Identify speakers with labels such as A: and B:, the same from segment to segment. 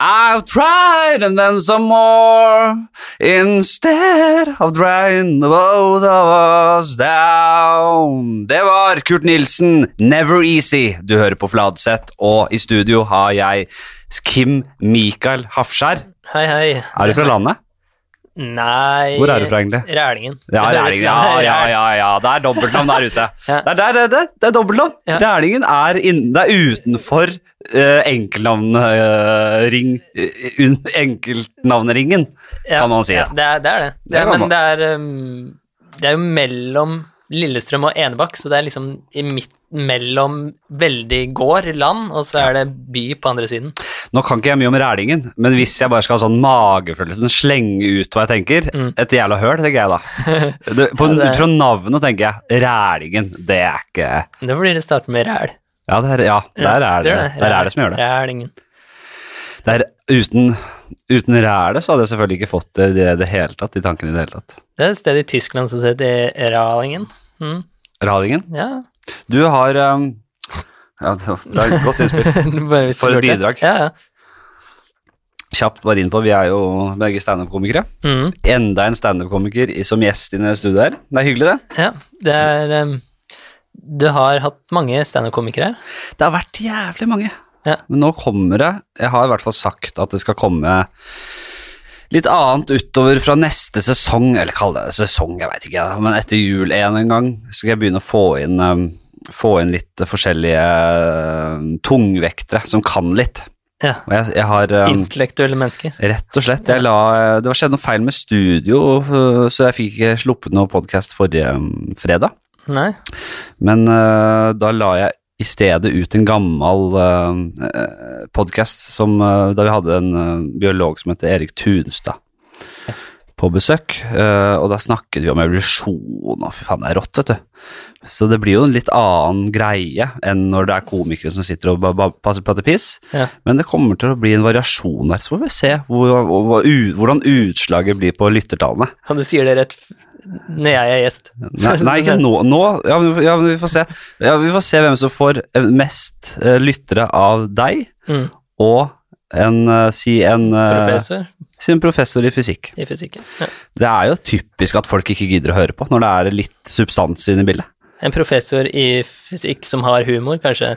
A: I've tried and then some more Instead of drying the both of us down Det var Kurt Nilsen, Never Easy Du hører på Fladseth Og i studio har jeg Kim Mikael Hafskjær
B: Hei, hei.
A: Er du fra landet?
B: Nei
A: Hvor er du fra egentlig?
B: Rælingen.
A: Ja, Rælingen, ja, ja, ja, ja, det er dobbeltnavn der ute.
B: Ja.
A: Det er det, det, det er dobbeltnavn.
B: Ja.
A: Rælingen er, inn, det er utenfor uh, uh, Enkeltnavneringen,
B: Ja,
A: kan man si.
B: Ja, det, er, det er det.
A: Det
B: er, men det er, um, det er jo mellom Lillestrøm og Enebakk, så det er liksom i midt mellom veldig gård, land, og så er det by på andre siden.
A: Nå kan ikke jeg mye om Rælingen, men hvis jeg bare skal ha sånn magefølelse, sånn slenge ut hva jeg tenker
B: Mm.
A: Et jævla høl, tenker jeg da. Det, på,
B: Ja, det-
A: Ut fra navnet tenker jeg Rælingen, det er ikke
B: Det blir det starter med ræl.
A: Ja, det er, ja der er det,
B: det.
A: der er det som gjør det.
B: Rælingen.
A: Det er uten, uten rælet så hadde jeg selvfølgelig ikke fått det i det hele tatt, de tankene i det hele tatt.
B: Det er et sted i Tyskland som heter Ralingen. Mm.
A: Ralingen,
B: Ja.
A: du har um, Ja, det var et godt innspill. For et bidrag.
B: Ja, ja.
A: Kjapt bare inn på, vi er jo begge standup-komikere.
B: Mm.
A: Enda en standup-komiker som gjest i studioet her. Det er hyggelig, det.
B: ja. Det er um, Du har hatt mange standup-komikere.
A: Det har vært jævlig mange.
B: Ja.
A: Men nå kommer det Jeg har i hvert fall sagt at det skal komme litt annet utover fra neste sesong, eller kall det sesong, jeg veit ikke, men etter jul en, en gang så skal jeg begynne å få inn, um, få inn litt forskjellige um, tungvektere som kan litt.
B: Ja.
A: Jeg, jeg har um,
B: Intellektuelle mennesker.
A: Rett og slett. La, det var skjedd noe feil med studio, så jeg fikk ikke sluppet noe podkast forrige fredag.
B: Nei?
A: Men uh, da la jeg i stedet ut en gammel uh, podkast uh, da vi hadde en uh, biolog som heter Erik Tunstad på besøk, og da snakket vi om evolusjon, og fy faen, det er rått, vet du. Så det blir jo en litt annen greie enn når det er komikere som sitter og passer på passer prater piss.
B: Ja.
A: Men det kommer til å bli en variasjon der, så får vi se hvor, hvor, hvor, hvordan utslaget blir på lyttertallene.
B: Ja, du sier det rett når jeg er gjest.
A: Nei, nei ikke nå. nå ja, men, ja, men vi får se. Ja, vi får se hvem som får eh, mest uh, lyttere av deg
B: Mm.
A: og en, uh, si en uh,
B: Professor
A: Si en professor i fysikk.
B: i fysikk, Ja.
A: Det er jo typisk at folk ikke gidder å høre på når det er litt substans inne i bildet.
B: En professor i fysikk som har humor, kanskje.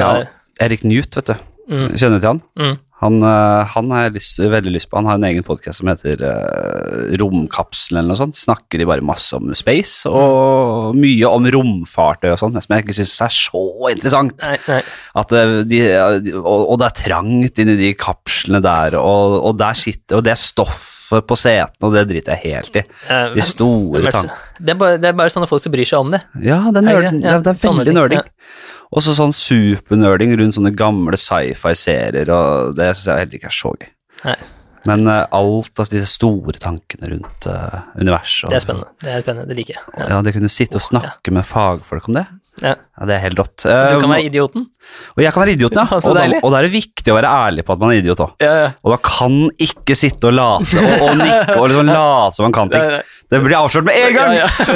A: Ja, Erik Newt, vet du.
B: Mm.
A: Kjenner du til han?
B: Mm.
A: Han, eh, han har lyst, veldig lyst på. Han har en egen podkast som heter uh, Romkapselen eller noe sånt. Snakker de bare masse om space og mye om romfartøy og sånn, som jeg ikke syns er så interessant.
B: Nei, nei.
A: At eh, de, og, og det er trangt inni de kapslene der, og, og der sitter Og det stoffet på setene, og det driter jeg helt i. De store tankene.
B: Det det er bare sånne folk som bryr seg om det.
A: Ja, det er,
B: Er
A: nerd,
B: Ja,
A: det er veldig nerding.
B: ja.
A: Og så sånn supernerding rundt sånne gamle sci-fi-serier, og det syns jeg heller ikke er så gøy.
B: Nei,
A: Men uh, alt av disse store tankene rundt uh, universet og-
B: det er spennende. Det er spennende, det liker jeg. Ja.
A: Ja, det kunne sitte og snakke med fagfolk om det.
B: Ja.
A: Ja, Det er helt rått.
B: Du
A: Eh,
B: kan være idioten.
A: og jeg kan være idioten, ja.
B: Ja, så
A: og, da, og da er det viktig å være ærlig på at man er idiot òg.
B: Ja, ja.
A: Og da kan ikke sitte og late og, og nikke og liksom late som man kan ting. Det blir avslørt med en gang!
B: Ja, ja.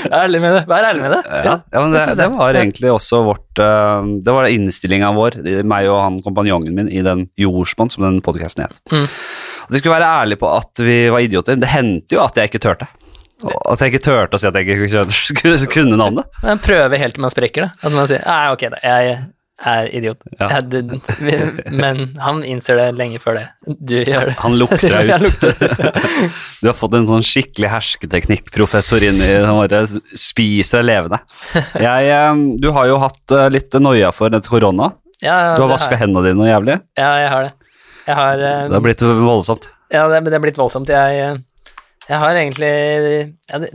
B: Vær ærlig med det. Vær ærlig med det.
A: Ja, ja, men det, det
B: det.
A: var egentlig også vårt uh, Det var innstillinga vår, meg og han kompanjongen min, i den Jordsmonn, som den podkasten het.
B: Mm.
A: At vi skulle være ærlige på at vi var idioter. Det hendte jo at jeg ikke turte. At jeg ikke turte å si at jeg ikke kunne- navnet.
B: Jeg prøver helt til man sprekker det. At man sier Nei, ok, da. Jeg er idiot.
A: Ja.
B: Men han innser det lenge før det. Du gjør det.
A: Han lukter deg ut.
B: lukter det.
A: Du har fått en sånn skikkelig hersketeknikkprofessor inn i som bare spiser levende. Jeg, du har jo hatt eh, litt noia for dette korona.
B: Ja,
A: Du har vaska hendene dine noe jævlig.
B: Ja, jeg har det. Jeg har
A: Det har blitt voldsomt.
B: Ja, det, det har blitt voldsomt. Jeg, jeg har egentlig ja, Det,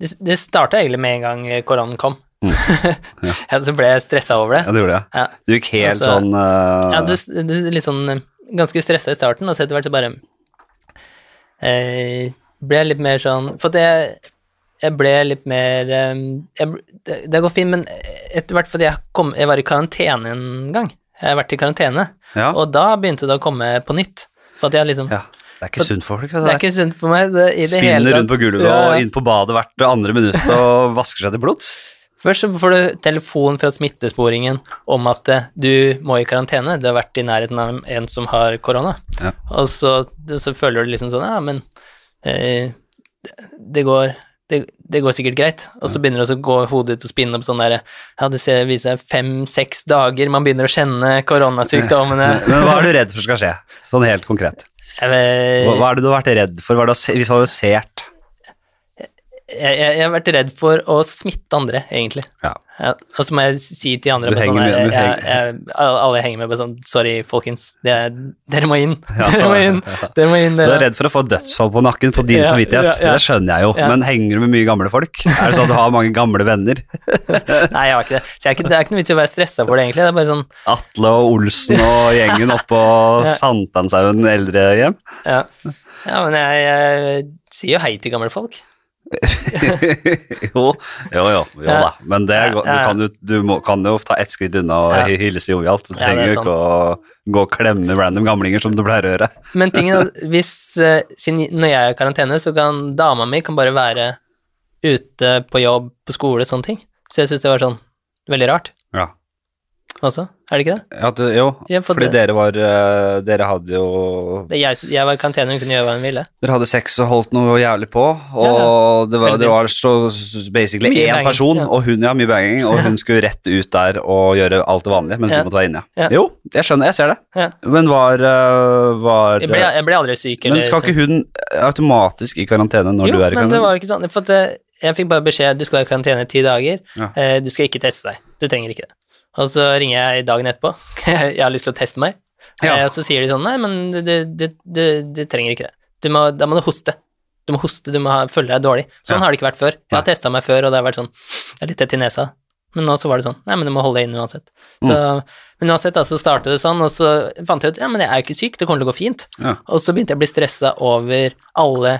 B: det, det starta egentlig med en gang koronaen kom.
A: Ja.
B: Ja, så ble jeg stressa over det.
A: Ja, det gjorde jeg.
B: Ja.
A: Du gikk helt
B: Altså,
A: sånn uh...
B: Ja, du, du, litt sånn eh, ganske stressa i starten, og så etter hvert så bare eh, ble jeg litt mer sånn For jeg, jeg ble litt mer eh, jeg, det, det går fint, men etter hvert fordi jeg, kom, jeg var i karantene en gang. Jeg har vært i karantene,
A: ja.
B: og da begynte det å komme på nytt. For at jeg liksom
A: ja. Det er ikke sunt for folk.
B: Det er ikke sunt for meg det, i det hele
A: Spinner
B: tatt.
A: rundt på gulvet
B: Ja, ja.
A: og inn på badet hvert andre minutt og vasker seg til blods.
B: Først så får du telefon fra smittesporingen om at eh, du må i karantene, du har vært i nærheten av en som har korona.
A: Ja.
B: Og så, så føler du liksom sånn, ja, men eh, det, det går det, det går sikkert greit, og så begynner det å gå hodet ditt og spinne opp sånn der Ja, det ser- viser seg fem-seks dager, man begynner å kjenne koronasykdommene.
A: Men hva er du redd for skal skje? Sånn helt konkret. Hva, hva er det du har vært redd for? Hva er det visualisert?
B: Jeg, jeg, har vært redd for å smitte andre, egentlig.
A: Ja.
B: Ja, og så må jeg si til andre sånn,
A: med-
B: jeg, jeg, Alle jeg henger med bare sånn Sorry, folkens. Det er, dere må inn.
A: Ja.
B: Dere må inn. Dere må inn,
A: Du er redd for å få dødsfall på nakken på din samvittighet. Det skjønner jeg jo, men henger du med mye gamle folk? Er det sånn at du har mange gamle venner?
B: Nei, jeg har ikke det. Så jeg ikke, det er ikke noe vits i å være stressa for det, egentlig. Det er bare sånn
A: Atle og Olsen og gjengen oppå
B: Ja.
A: Sankthanshaugen eldrehjem?
B: Ja, ja men jeg, jeg sier jo hei til gamle folk.
A: jo, jo, jo, jo da. Men det, du,
B: Ja, ja.
A: kan jo, du må, kan jo ta ett skritt unna og
B: Ja.
A: hi- hilse jovialt. Du
B: Ja, er
A: trenger jo ikke å gå og klemme random gamlinger som du pleier å gjøre.
B: Men tingen er, hvis eh, når jeg er i karantene, så kan dama mi kan bare være ute på jobb, på skole, sånne ting. Så jeg syns det var sånn veldig rart
A: Ja.
B: Også. Er det ikke det?
A: Ja, du, jo,
B: Ja, for
A: fordi
B: det-
A: dere var eh, Dere hadde jo
B: det jeg, jeg var i karantene og kunne gjøre hva hun ville.
A: Dere hadde sex og holdt noe jævlig på, og
B: Ja,
A: det, var, det var så basically
B: Mye
A: én
B: banging,
A: person, og hun ja, mye banging, og hun skulle rett ut der og gjøre alt det vanlige,
B: men
A: du måtte være inne. Jo, jeg skjønner, jeg ser det. Men var, eh, var
B: Jeg ble, jeg ble aldri syk.
A: Men skal ikke hun automatisk i karantene når
B: jo,
A: du er i karantene?
B: Jo, men det var ikke sånn. For at eh, jeg fikk bare beskjed du skal være i karantene i ti dager.
A: Ja.
B: Eh, du skal ikke teste deg. Du trenger ikke det. Og så ringer jeg dagen etterpå. jeg har lyst til å teste meg.
A: Ja.
B: Eh, og så sier de sånn Nei, men du, du, du, du, du trenger ikke det. Du må, da må du hoste. Du må hoste, du må ha, føle deg dårlig. Sånn
A: Ja.
B: har det ikke vært før. Jeg har testa meg før, og det har vært sånn Det er litt tett i nesa. Men nå så var det sånn Nei, men du må holde deg inn uansett. Så, Men uansett, da, så startet det sånn, og så fant jeg ut Ja, men jeg er jo ikke syk, det kommer til å gå fint.
A: Ja.
B: Og så begynte jeg å bli stressa over alle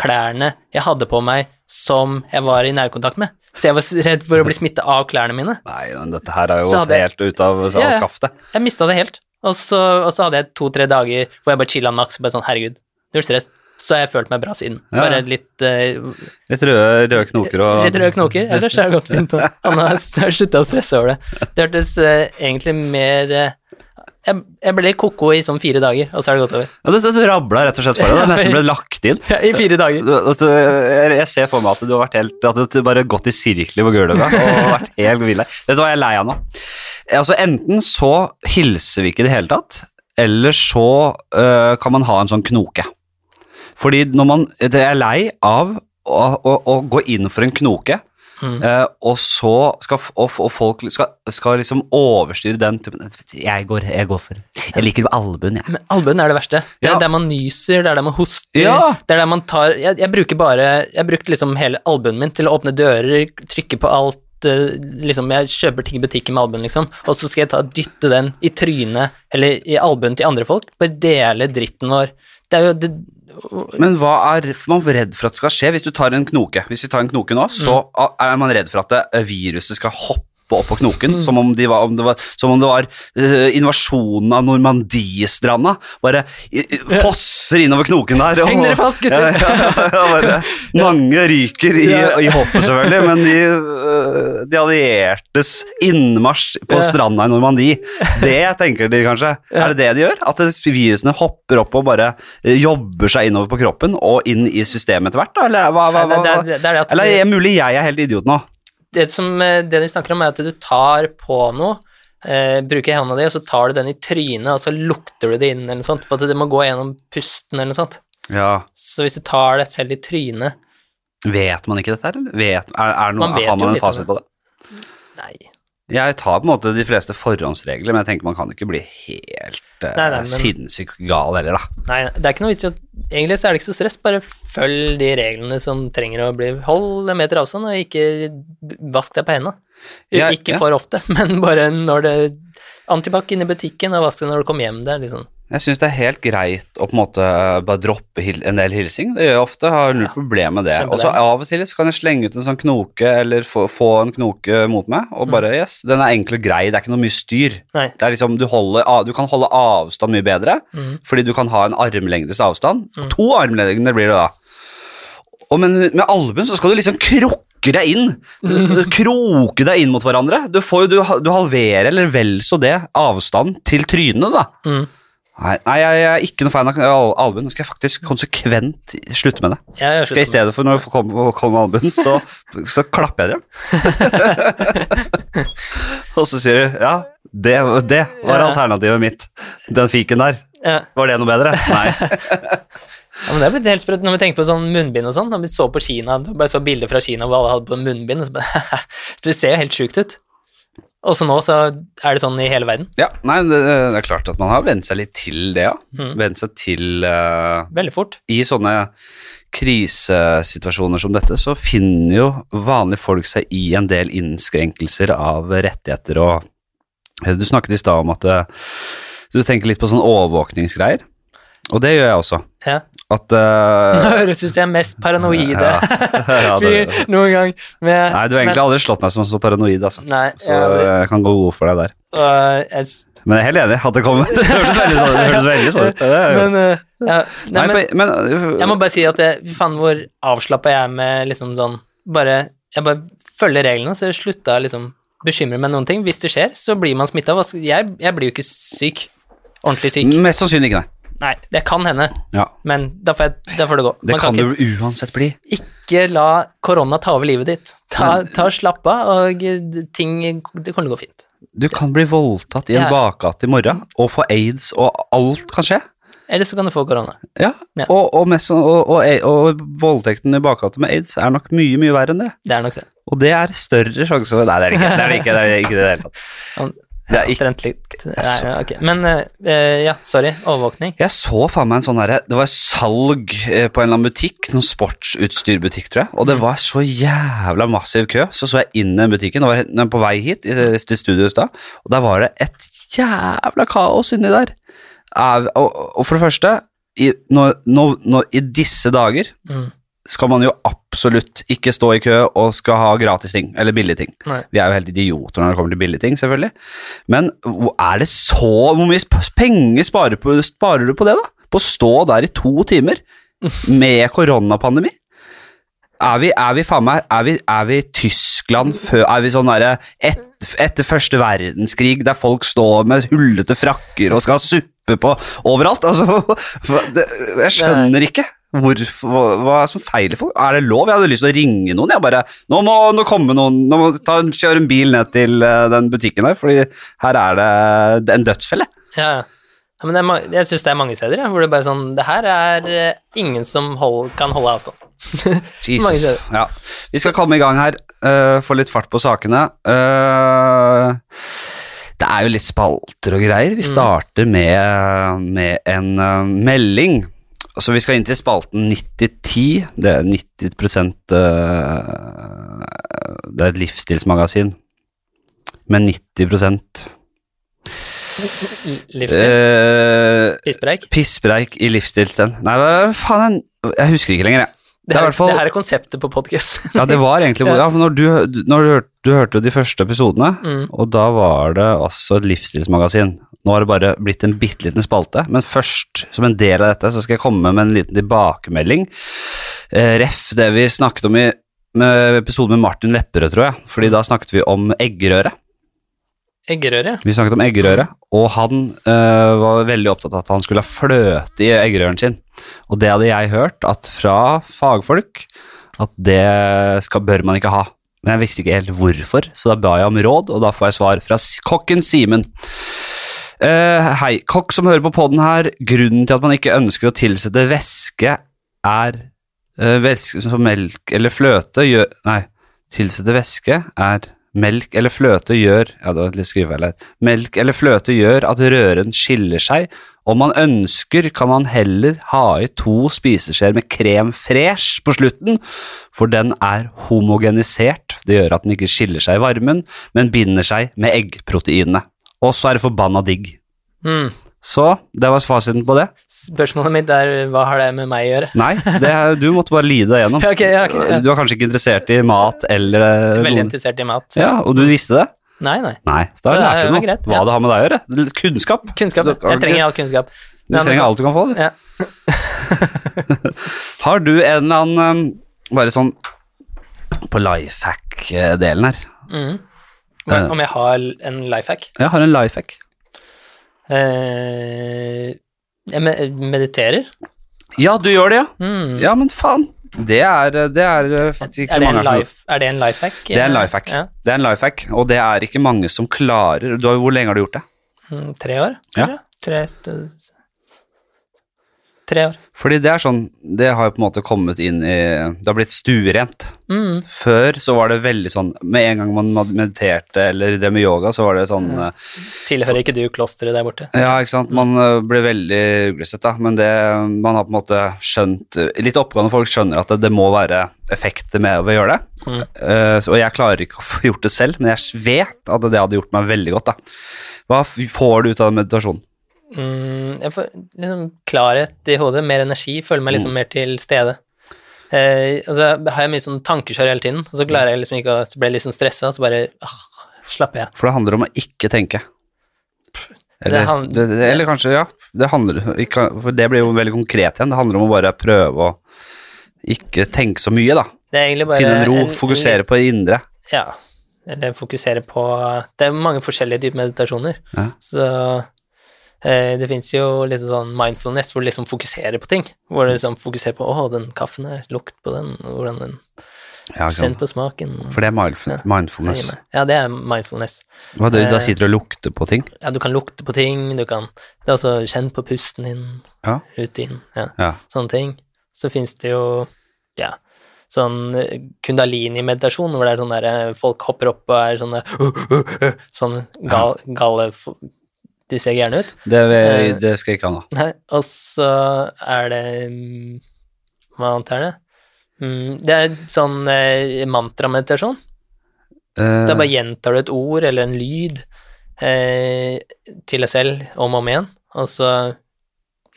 B: klærne jeg hadde på meg som jeg var i nærkontakt med. Så jeg var redd for å bli smitta av klærne mine.
A: Nei, men dette her er jo
B: gått jeg-
A: helt ut av, av
B: Ja,
A: skaftet.
B: Jeg mista det helt. Og så, og så hadde jeg to-tre dager hvor jeg bare chilla maks. Bare sånn, herregud, null stress. Så har jeg følt meg bra siden. Bare litt, uh,
A: Litt røde, røde knoker og
B: litt røde knoker. Ellers er det gått fint. Han har slutta å stresse over det. Det hørtes uh, egentlig mer eh, jeg, jeg ble ko-ko i sånn fire dager, og så er det gått over.
A: ja, Det, det rabla rett og slett for deg. Det nesten ble lagt inn.
B: I fire dager.
A: Altså, jeg, jeg ser for meg at du har vært helt At du bare gått i sirkler på gulvet og vært helt vill. Vet du hva jeg er lei av nå? Altså, enten så hilser vi ikke i det hele tatt, eller så uh, kan man ha en sånn knoke. Fordi når man Det er lei av å, å, å gå inn for en knoke,
B: Mm.
A: eh, og så skal og, og folk skal, skal liksom overstyre den typen Jeg går, jeg går for Jeg liker albuen, jeg.
B: Men albuen er det verste. Det er
A: Ja.
B: der man nyser, det er der man hoster,
A: Ja.
B: det er der man tar Jeg, jeg bruker bare Jeg brukte liksom hele albuen min til å åpne dører, trykke på alt eh, Liksom, jeg kjøper ting i butikken med albuen, liksom, og så skal jeg ta dytte den i trynet eller i albuen til andre folk. Bare dele dritten vår. Det er jo det,
A: Men hva er man redd for at skal skje hvis du tar en knoke? Hvis vi tar en knoke nå, så er man redd for at viruset skal hoppe opp på knoken, som om, de var, om det var, som om det var uh, invasjonen av Normandiestranda. Bare fosser innover knoken der. og-
B: Heng dere fast, gutter!
A: Ja, ja, bare, mange ryker i, i hoppet, selvfølgelig, men de, uh, de alliertes innmarsj på stranda i Normandie, det tenker de kanskje. Er det det de gjør? At virusene hopper opp og bare eh, jobber seg innover på kroppen og inn i systemet etter hvert? Da? Eller, hva, hva, hva,
B: er- er- er
A: eller er det mulig jeg er helt idiot nå?
B: Det, som, eh, det de snakker om, er at du tar på noe, eh, bruker hånda di, og så tar du den i trynet, og så lukter du det inn, eller noe sånt, for at det må gå gjennom pusten, eller noe sånt.
A: Ja,
B: Så hvis du tar det selv i trynet
A: Vet man ikke dette her, eller? Vet, er, er noe,
B: Man vet
A: har man en fasit på det?
B: Nei.
A: Jeg tar på en måte de fleste forhåndsregler, men jeg tenker man kan ikke bli helt uh,
B: Nei, nei, men-
A: sinnssykt gal heller, da.
B: Nei, det er ikke noe vits i at Egentlig så er det ikke så stress, bare følg de reglene som trenger å bli Hold en meter avstand, og ikke vask deg på hendene.
A: Jeg-
B: ikke
A: ja.
B: for ofte, men bare når det Antibac inne i butikken, og vask deg når du kommer hjem. Det er liksom
A: Jeg syns det er helt greit å på en måte bare droppe en del hilsing. Det gjør jeg ofte, har null
B: Ja.
A: problem med det. Og så av og til så kan jeg slenge ut en sånn knoke, eller få, få en knoke mot meg, og bare yes, den er enkel og grei, det er ikke noe mye styr. Er liksom, du, holder, du kan holde avstand mye bedre,
B: mm.
A: fordi du kan ha en armlengdes avstand.
B: Mm.
A: To armlengder blir det da. Og men med albuen så skal du liksom krukke deg inn. Du kroke deg inn mot hverandre. Du, får du, du halverer, eller vel så det, avstand til trynene, da.
B: Mm.
A: Nei, nei, jeg er ikke noe fan av al- albuen. Nå skal jeg faktisk konsekvent slutte med det.
B: Jeg
A: Skal I stedet for når folk kommer kom albuen, så, så klapper jeg dem. Og så sier du ja, det, det var
B: Ja.
A: alternativet mitt. Den fiken der.
B: Ja.
A: Var det noe bedre? Nei.
B: Ja, men det er blitt helt sprøtt når vi tenker på sånn munnbind og sånn. Når vi så på Kina, bare så bilder fra Kina hvor alle hadde på munnbind. Og så bare, det ser jo helt sjukt ut. Og så nå så er det sånn i hele verden.
A: Ja, nei, det, det er klart at man har vent seg litt til det, ja.
B: Mm.
A: Vent seg til uh,
B: Veldig fort.
A: I sånne krisesituasjoner som dette, så finner jo vanlige folk seg i en del innskrenkelser av rettigheter og Du snakket i stad om at eh, du tenker litt på sånn overvåkningsgreier, og det gjør jeg også.
B: Ja.
A: At uh,
B: Nå høres ut som jeg er mest paranoide
A: Ja. Ja, det-
B: fyr noen gang. Men,
A: Nei, du har egentlig aldri slått meg som så paranoid, altså.
B: Nei,
A: Så
B: jeg,
A: jeg kan gå god for deg der.
B: Uh, jeg,
A: Men jeg er helt enig Hadde kommet. Det hørtes veldig sånn det hørtes veldig sånn ut.
B: Men, uh, ja, nei,
A: Nei,
B: men
A: men,
B: jeg må bare si at fy faen hvor avslappa jeg er med liksom sånn Bare Jeg bare følger reglene, så jeg slutta liksom bekymre meg noen ting. Hvis det skjer, så blir man smitta. Jeg, jeg blir jo ikke syk. Ordentlig syk.
A: Mest sannsynlig ikke, nei.
B: Nei, det kan hende,
A: Ja,
B: men da får, jeg, da får det gå.
A: det
B: Man
A: kan
B: ikke,
A: du uansett bli.
B: ikke la korona ta over livet ditt. Ta, ta Slapp av, og ting Det kommer til å gå fint.
A: Du kan bli voldtatt i en
B: Ja.
A: bakgate i morgen og få aids, og alt kan skje.
B: Eller så kan du få korona.
A: Ja,
B: Ja.
A: Og, og, mest, og, og, og voldtekten i bakgata med aids er nok mye, mye verre enn det.
B: Det er nok det.
A: Og det er større sjanse for Nei, det er det ikke. Det er det ikke det, er ikke det i det Det er ikke-
B: Omtrent likt. Nei, ja, ok. Men eh, ja, sorry. Overvåkning.
A: Jeg så faen meg en sånn herre Det var salg eh, på en eller annen butikk, sånn sportsutstyrbutikk, tror jeg, og det var så jævla massiv kø. Så så jeg inn i den butikken, det var på vei hit til studio i stad, og der var det et jævla kaos inni der. Er- Og, og for det første, i, nå, nå, nå, i disse dager
B: Mm.
A: Skal man jo absolutt ikke stå i kø og skal ha gratis ting, eller billige ting.
B: Nei.
A: Vi er jo helt idioter når det kommer til billige ting, selvfølgelig. Men er det så Hvor mye penger sparer, på, sparer du på det, da? På å stå der i to timer med koronapandemi? Er vi, er vi faen meg Er vi, er vi Tyskland før Er vi sånn derre et, etter første verdenskrig, der folk står med hullete frakker og skal ha suppe på overalt? Altså, jeg skjønner ikke. Hvorfor, hva, hva er det som feiler folk? Er det lov? Jeg hadde lyst til å ringe noen. Jeg bare, nå må nå komme noen, nå må ta, kjøre en bil ned til eh, den butikken her, fordi her er det en dødsfelle.
B: Ja, ja. Men det er, jeg syns det er mange steder ja, hvor det bare sånn Det her er eh, ingen som hold, kan holde avstand.
A: Jesus. Ja. Vi skal komme i gang her, Uh, få litt fart på sakene. Uh, det er jo litt spalter og greier. Vi starter med, med en uh, melding. Så vi skal inn til spalten 9010. Det er 90 eh, Det er et livsstilsmagasin. Men 90
B: Livsstil.
A: uh,
B: Pisspreik.
A: Pisspreik i livsstilsen. Nei, hva faen, jeg husker ikke lenger, jeg.
B: Det,
A: er
B: her-
A: hvert fall-
B: det her er konseptet på podkast.
A: Ja, det var egentlig
B: Ja.
A: for når, du, når du, hørte, du hørte jo de første episodene,
B: Mm.
A: og da var det også et livsstilsmagasin. Nå har det bare blitt en bitte liten spalte, men først, som en del av dette, så skal jeg komme med en liten tilbakemelding. Eh, ref det vi snakket om i med episoden med Martin Lepperød, tror jeg, fordi da snakket vi om eggerøre.
B: Eggerøre.
A: Vi snakket om eggerøre, og han øh, var veldig opptatt av at han skulle ha fløte i eggerøren sin. Og det hadde jeg hørt at fra fagfolk at det skal, bør man ikke ha. Men jeg visste ikke helt hvorfor, så da ba jeg om råd, og da får jeg svar fra kokken Simen. Uh, hei, kokk som hører på podden her. Grunnen til at man ikke ønsker å tilsette væske, er uh, væske som melk eller fløte gjør Nei, tilsette væske er melk eller fløte gjør Ja, det var litt skrivefeil her. Melk eller fløte gjør at røren skiller seg. Om man ønsker, kan man heller ha i to spiseskjeer med krem fresh på slutten, for den er homogenisert. Det gjør at den ikke skiller seg i varmen, men binder seg med eggproteinene. Og så er det forbanna digg.
B: Mm.
A: Så det var fasiten på det.
B: Spørsmålet mitt er hva har det med meg å gjøre?
A: Nei, det er, du måtte bare lide deg gjennom.
B: okay, ok, ja.
A: Du var kanskje ikke interessert i mat eller eh,
B: Veldig
A: noen
B: interessert i mat.
A: Ja, og du visste det?
B: Nei, nei.
A: Nei, så da lærte du noe.
B: greit,
A: Hva
B: ja.
A: det har med deg å gjøre. Kunnskap.
B: Kunnskap. Jeg trenger all kunnskap.
A: Du trenger alt du kan få, du.
B: Ja.
A: Har du en eller annen um, Bare sånn på life hack-delen her.
B: Mm. Om jeg har en life hack?
A: Jeg har en life hack.
B: Eh, jeg mediterer.
A: Ja, du gjør det, ja.
B: Mm.
A: Ja, men faen. Det er, det er eh, faktisk ikke
B: Er det,
A: mange
B: en life, er det en life hack?
A: Det er en life hack.
B: Ja.
A: Det er en life hack, og det er ikke mange som klarer du har, Hvor lenge har du gjort det?
B: Mm, Tre år?
A: Ja.
B: Tre, tre år.
A: Fordi det er sånn Det har jo på en måte kommet inn i Det har blitt stuerent.
B: Mm.
A: Før så var det veldig sånn Med en gang man mediterte eller drev med yoga, så var det sånn mm.
B: Tilhører ikke du klosteret der borte?
A: Ja, ikke sant. Man mm. ble veldig uglesett, da. Men det man har på en måte skjønt eh, Litt oppgående folk skjønner at det, det må være effekter med å gjøre det.
B: Mm.
A: Uh, så- og jeg klarer ikke å få gjort det selv, men jeg vet at det hadde gjort meg veldig godt, da. Hva får du ut av meditasjon?
B: Mm, jeg får liksom klarhet i hodet, mer energi, føler meg
A: Mm.
B: liksom mer til stede. Eh, og så har jeg mye sånn tankekjør hele tiden, og så klarer jeg liksom ikke å jeg litt sånn stressa, så bare ah, slapper jeg.
A: For det handler om å ikke tenke. Eller,
B: Det han-
A: det, det, eller kanskje, ja. Det handler, ikke, for det blir jo veldig konkret igjen. Det handler om å bare prøve å ikke tenke så mye, da. Finne en ro, fokusere på det indre.
B: Ja, eller fokusere på Det er mange forskjellige typer meditasjoner,
A: Ja.
B: så det fins jo litt sånn mindfulness hvor du liksom fokuserer på ting. Hvor du liksom fokuserer på 'Å, den kaffen her, lukt på den, hvordan den
A: Ja,
B: Kjenn på smaken'.
A: For det er mindf- mindfulness.
B: Ja, det er mindfulness.
A: Hva, du, da
B: Eh,
A: sitter du og lukter på ting?
B: Ja, du kan lukte på ting, du kan Det er også kjenn på pusten din,
A: Ja.
B: ut inn, ja,
A: Ja.
B: sånne ting. Så fins det jo, ja, sånn eh, kundalini-meditasjon, hvor det er sånn der eh, folk hopper opp og er sånne Sånn gal, gale De ser gærne ut.
A: Det,
B: Eh,
A: det skal jeg ikke ha nå.
B: Nei, og så er det mm, Hva annet er det? Mm, det er sånn eh, mantrameditasjon.
A: Uh,
B: Da bare gjentar du et ord eller en lyd eh, til deg selv om og om igjen, og så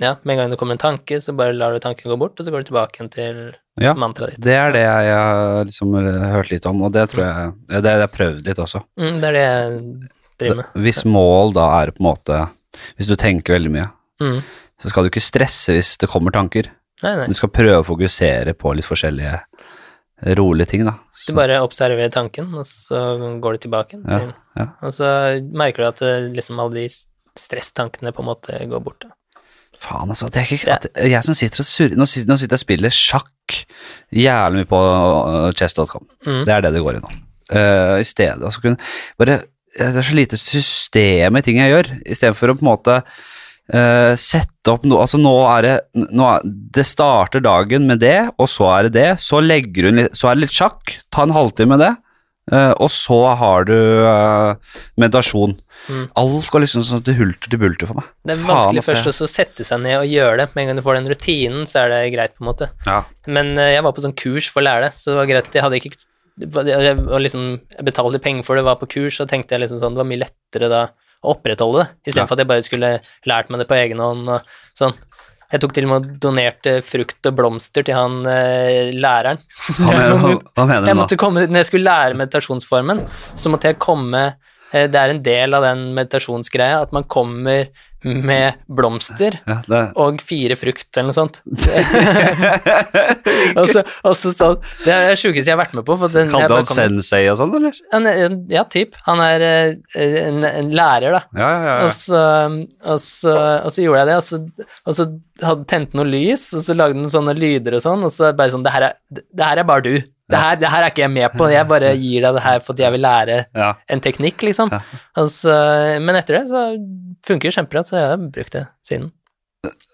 B: ja, med en gang det kommer en tanke, så bare lar du tanken gå bort, og så går du tilbake igjen til
A: ja,
B: mantraet ditt.
A: det er det jeg har liksom hørt litt om, og det tror jeg ja, Det har jeg prøvd litt også.
B: Mm, det er det jeg driver med.
A: Hvis mål da er på en måte Hvis du tenker veldig mye,
B: Mm.
A: så skal du ikke stresse hvis det kommer tanker.
B: Nei, nei.
A: Du skal prøve å fokusere på litt forskjellige rolige ting, da.
B: Du bare observerer tanken, og så går du tilbake
A: Ja,
B: til
A: ja.
B: Og så merker du at eh, liksom alle de stresstankene på en måte går bort. Da.
A: Faen, altså. Det er ikke, at jeg som sitter og surrer nå, sitter- jeg og spiller sjakk jævlig mye på uh, chess.com.
B: Mm.
A: Det er det det går i nå. Uh, I stedet altså kunne bare Det er så lite system i ting jeg gjør, istedenfor å på en måte uh, sette opp noe Altså, nå er det nå er, Det starter dagen med det, og så er det det. Så legger hun litt Så er det litt sjakk. Ta en halvtime med det. Uh, og så har du uh, meditasjon.
B: Mm.
A: Alt går liksom sånn til hulter til bulter for meg.
B: Det er vanskelig
A: altså.
B: først å sette seg ned og gjøre det. Med en gang du får den rutinen, så er det greit, på en måte.
A: Ja.
B: Men uh, jeg var på sånn kurs for å lære det, så det var greit. Jeg hadde ikke og liksom, jeg betalte penger for det, var på kurs, så tenkte jeg liksom sånn, det var mye lettere da å opprettholde det, istedenfor
A: Ja.
B: for at jeg bare skulle lært meg det på egen hånd og sånn. Jeg tok til og med og donerte frukt og blomster til han eh, læreren.
A: Hva mener, hva mener du nå?
B: måtte komme, når jeg skulle lære meditasjonsformen, så måtte jeg komme eh, Det er en del av den meditasjonsgreia at man kommer med blomster
A: Ja, det,
B: og fire frukt eller noe sånt. og så, og så så, Det er det sjukeste jeg har vært med på.
A: Kalte han
B: kom-
A: sensei og sånn, eller?
B: En, Ja, typ. Han er eh, en, en lærer, da.
A: Ja, ja,
B: Og så, og, så, og så gjorde jeg det, og så, og så hadde tente noe lys, og så lagde den sånne lyder og sånn, og så bare sånn Det her er, det her er bare du. Det her, det her er ikke jeg med på, jeg bare gir deg det her fordi jeg vil lære
A: ja.
B: en teknikk, liksom. Og men etter det så funker det kjempebra, så jeg har brukt det siden.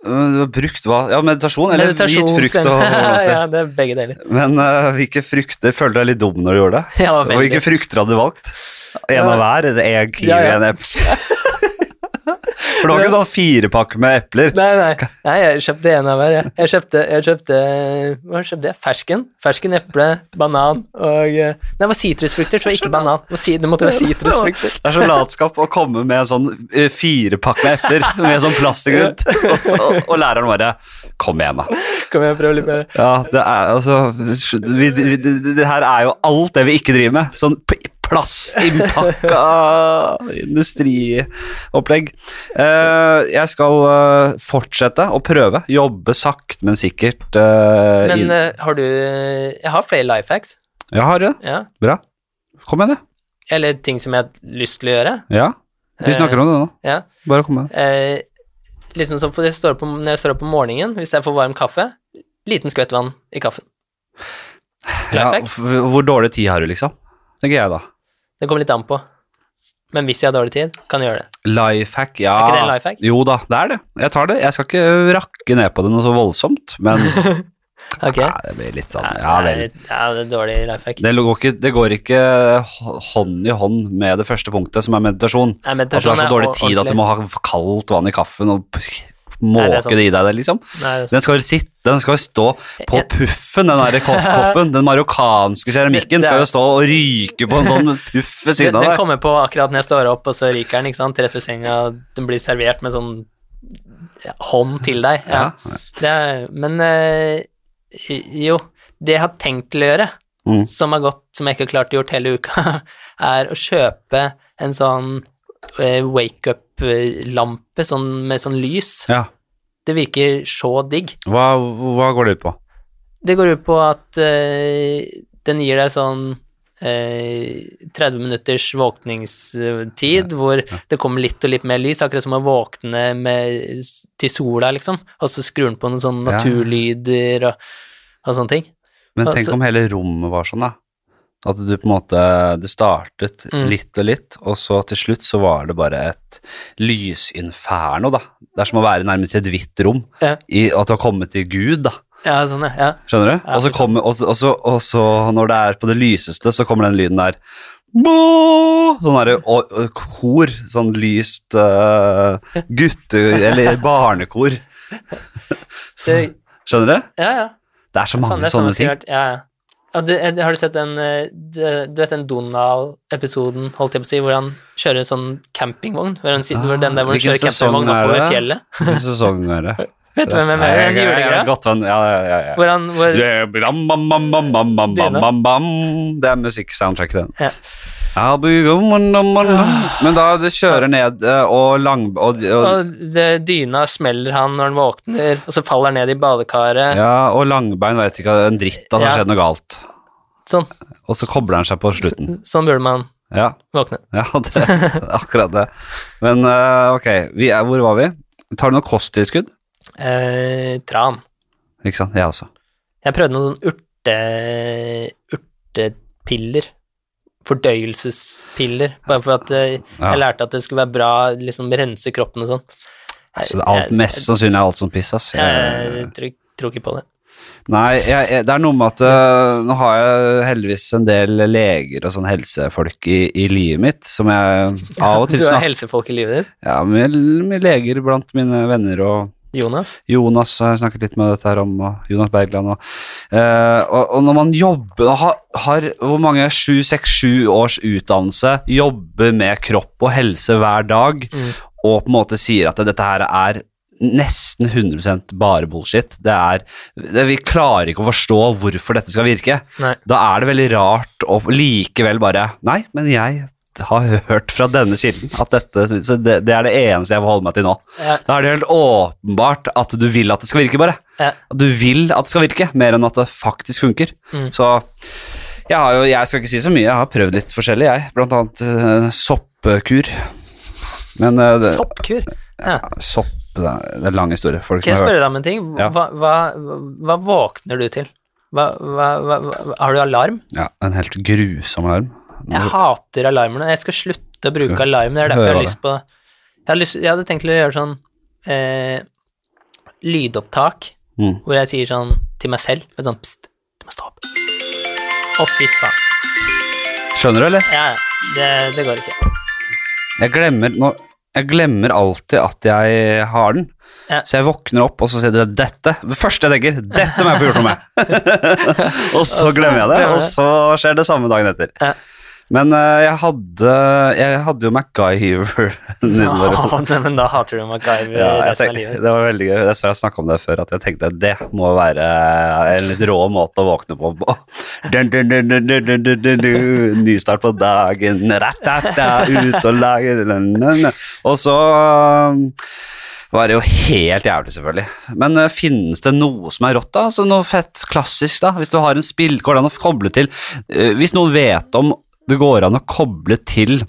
A: Du har brukt hva? Ja, meditasjon, eller gitt frukt og
B: stemmer. ja, det er begge deler.
A: Men uh, hvilke frukter Følte du deg litt dum når du gjorde det?
B: Ja,
A: Og hvilke frukter hadde du valgt? En av hver? Egg, kiwi,
B: Ja, ja.
A: en eple? For det var ikke sånn firepakke med epler.
B: Nei, nei, nei, jeg kjøpte en av hver. Jeg, jeg kjøpte, jeg kjøpte Hva kjøpte jeg? Fersken. Fersken, eple, banan og eh, Nei, det var sitrusfrukter, så ikke banan. Det, måtte være sitrusfrukter.
A: Det er så latskap å komme med en sånn eh, firepakke med epler med sånn plastikk rundt, og, og, og læreren bare Kom igjen, da.
B: Kom igjen, prøv litt mer.
A: Ja, det er altså vi, vi, det, det her er jo alt det vi ikke driver med. Sånn plastinnpakka industriopplegg. Eh, jeg skal eh, fortsette å prøve. Jobbe sakte, men sikkert. eh,
B: Men har du Jeg har flere life hacks.
A: Jeg har det.
B: Ja.
A: Bra. Kom igjen, det.
B: Eller ting som jeg har lyst til å gjøre.
A: Ja, vi snakker om det nå.
B: Ja.
A: Bare kom igjen.
B: det. liksom som når jeg står opp om morgenen, hvis jeg får varm kaffe, liten skvett vann i kaffen.
A: Ja, hvor dårlig tid har du, liksom? Tenker jeg, da.
B: Det kommer litt an på. Men hvis jeg har dårlig tid, kan jeg gjøre det.
A: Life hack, ja.
B: Er ikke det en life hack?
A: Jo da, det er det. Jeg tar det. Jeg skal ikke rakke ned på det noe så voldsomt, men
B: Ok?
A: ja, det blir litt sånn Ja vel.
B: Ja, det er dårlig life hack.
A: Det går, ikke, det går ikke hånd i hånd med det første punktet, som er meditasjon.
B: Nei,
A: At du har så dårlig
B: tid
A: tid at du må ha kaldt vann i kaffen og
B: det
A: måke det i deg, liksom.
B: Nei, det
A: Den skal sitte, den skal stå på puffen, den der koppen. Den marokkanske keramikken
B: er-
A: skal jo stå og ryke på en sånn puff ved siden av deg.
B: den kommer på akkurat når jeg står opp, og så ryker den, ikke sant, rett ved senga. Den blir servert med sånn hånd til deg. Ja.
A: Ja.
B: Det er, men øh, jo, det jeg har tenkt til å gjøre,
A: Mm.
B: som har gått, som jeg ikke har klart å gjort hele uka, er å kjøpe en sånn eh, wake up-lampe sånn, med sånn lys.
A: ja.
B: Det virker så digg.
A: Hva, hva går det ut på?
B: Det går ut på at eh, den gir deg sånn eh, 30 minutters våkningstid, hvor det kommer litt og litt mer lys, akkurat som å våkne med, til sola, liksom, og så skrur den på noen sånne naturlyder og, og sånne ting.
A: Men tenk
B: Altså-
A: om hele rommet var sånn, da. At du på en måte Det startet
B: Mm.
A: litt og litt, og så til slutt så var det bare et lysinferno, da. Det er som å være nærmest i et hvitt rom.
B: Ja.
A: I, at du har kommet til Gud, da.
B: Ja, sånn, ja.
A: Skjønner du? Og, så kommer, og, så, og, så, og så når det er på det lyseste, så kommer den lyden der! Sånn derre kor. Sånn lyst uh, gutte- eller barnekor. Skjønner du?
B: ja, ja.
A: Det er så mange
B: er sånn
A: sånne ting.
B: Ja, ja. Ja, du, eh, har du sett den eh, Du, du vet den Donald-episoden, holdt jeg på å si, hvor han kjører en sånn campingvogn? Hvor han, ah, den der hvor han kjører campingvogn oppover fjellet?
A: Hvilken sesong er det?
B: Vet du hvem jeg mener? Den
A: er Ja, ja, ja.
B: Hvor han.
A: Det er musikksoundtracket, den.
B: Ja.
A: Dum. Men da det kjører ned eh, og lang... Og, og,
B: og det, dyna smeller han når han våkner, og så faller han ned i badekaret.
A: ja, og Langbein vet ikke en dritt at det har
B: Ja.
A: skjedd noe galt.
B: Sånn,
A: Og så kobler han seg på slutten.
B: sånn burde man
A: Ja,
B: våkne.
A: ja det, akkurat det. Men eh, ok, vi er, hvor var vi? Tar du noe kosttilskudd?
B: Eh, tran.
A: Ikke sant? Jeg også.
B: Jeg prøvde noen sånn urte, urtepiller. Fordøyelsespiller. Bare for at jeg,
A: Ja.
B: jeg lærte at det skulle være bra, liksom rense kroppen og sånn.
A: Så det er alt, mest sannsynlig er alt som piss, ass.
B: Jeg, jeg tror, tror ikke på det.
A: Nei, jeg, jeg, det er noe med at uh, nå har jeg heldigvis en del leger og sånn helsefolk i, i livet mitt, som jeg av og til snakker Du har
B: helsefolk i livet ditt.
A: Ja, mye, med leger blant mine venner og
B: Jonas?
A: Jonas har snakket litt med dette her om, Jonas Bergland og, øh, og, og når man jobber og har, har hvor mange sju, seks, sju års utdannelse, jobber med kropp og helse hver dag,
B: Mm.
A: og på en måte sier at dette her er nesten 100% bare bullshit. Det er, det, vi klarer ikke å forstå hvorfor dette skal virke.
B: Nei.
A: Da er det veldig rart å likevel bare Nei, men jeg har hørt fra denne kilden at dette Så det, det er det eneste jeg får holde meg til nå.
B: Ja.
A: Da er det helt åpenbart at du vil at det skal virke, bare.
B: Ja.
A: Du vil at det skal virke, mer enn at det faktisk funker.
B: Mm.
A: Så jeg har jo Jeg skal ikke si så mye, jeg har prøvd litt forskjellig, jeg. Blant annet eh, soppkur. Men eh, det,
B: Soppkur? Ja.
A: sopp det er en lang historie. Folk
B: Kan jeg spørre deg om en ting? Hva, hva, hva våkner du til? Hva, hva, hva, har du alarm?
A: Ja, en helt grusom alarm.
B: Jeg hater alarmene. Jeg skal slutte å bruke alarm. Det er derfor jeg har lyst på Jeg, har lyst, jeg hadde tenkt å gjøre sånn eh, lydopptak
A: Mm.
B: hvor jeg sier sånn til meg selv sånn Pst, du må stå opp. Å, fy faen.
A: Skjønner du, eller?
B: Ja, ja. det, det går ikke.
A: Jeg glemmer, nå, jeg glemmer alltid at jeg har den.
B: Ja.
A: Så jeg våkner opp, og så sier det 'dette'. Det første jeg tenker, 'dette må jeg få gjort noe med'. og så glemmer jeg det, og så skjer det samme dagen etter.
B: Ja.
A: Men eh, jeg hadde, jeg hadde jo MacGyver.
B: ja, men da hater du MacGyver
A: ja,
B: resten
A: tenkte, av
B: livet.
A: Det var veldig gøy. Jeg, jeg snakka om det før, at jeg tenkte at det må være en litt rå måte å våkne på. Dun, dun, dun, Nystart på dagen, ratata, ut og lage Og så um, var det jo helt jævlig, selvfølgelig. Men uh, finnes det noe som er rått, da? Altså, noe fett klassisk, da? Hvis du har en spill, går det an å koble til uh, Hvis noen vet om det går an å koble til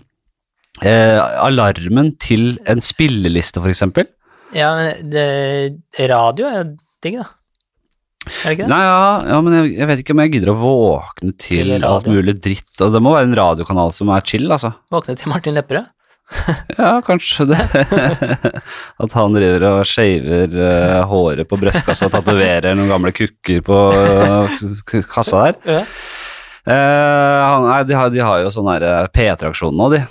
A: eh, alarmen til en spilleliste, eksempel?
B: Ja, men det, radio er digg, da. Er det ikke det?
A: Nei, ja, ja men jeg, jeg vet ikke om jeg gidder å våkne til,
B: Til
A: alt mulig dritt. Og det må være en radiokanal som er chill, altså.
B: Våkne til Martin Lepperød?
A: Ja, kanskje det. At han driver og shaver uh, håret på brystkassa og tatoverer noen gamle kukker på uh, kassa der.
B: Ja.
A: Eh, han, nei, de har, de har jo sånn eh, P3-aksjon nå, de.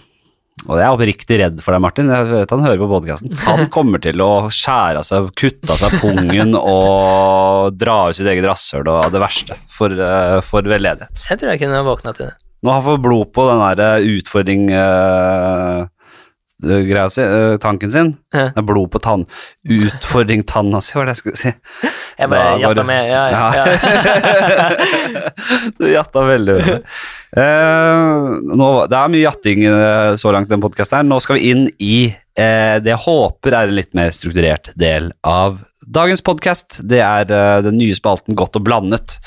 A: Og jeg er oppriktig redd for deg, Martin. Jeg vet han hører på podkasten. Han kommer til å skjære av seg, kutte av seg pungen og dra ut sitt eget rasshøl og det verste for, eh, for veldedighet.
B: Jeg tror jeg kunne våkna til det.
A: Når han får blod på den der utfordring eh, greia si, eh, tanken sin.
B: Ja.
A: Det er blod på tann. Utfordring-tanna si, var det jeg skulle si.
B: Jeg bare jatta med, ja, ja. ja.
A: du jatta veldig. veldig. Uh, nå, det er mye jatting eh, så langt i den podkasten. Nå skal vi inn i uh, det jeg håper er en litt mer strukturert del av dagens podkast. Det er eh, den nye spalten Godt og blandet.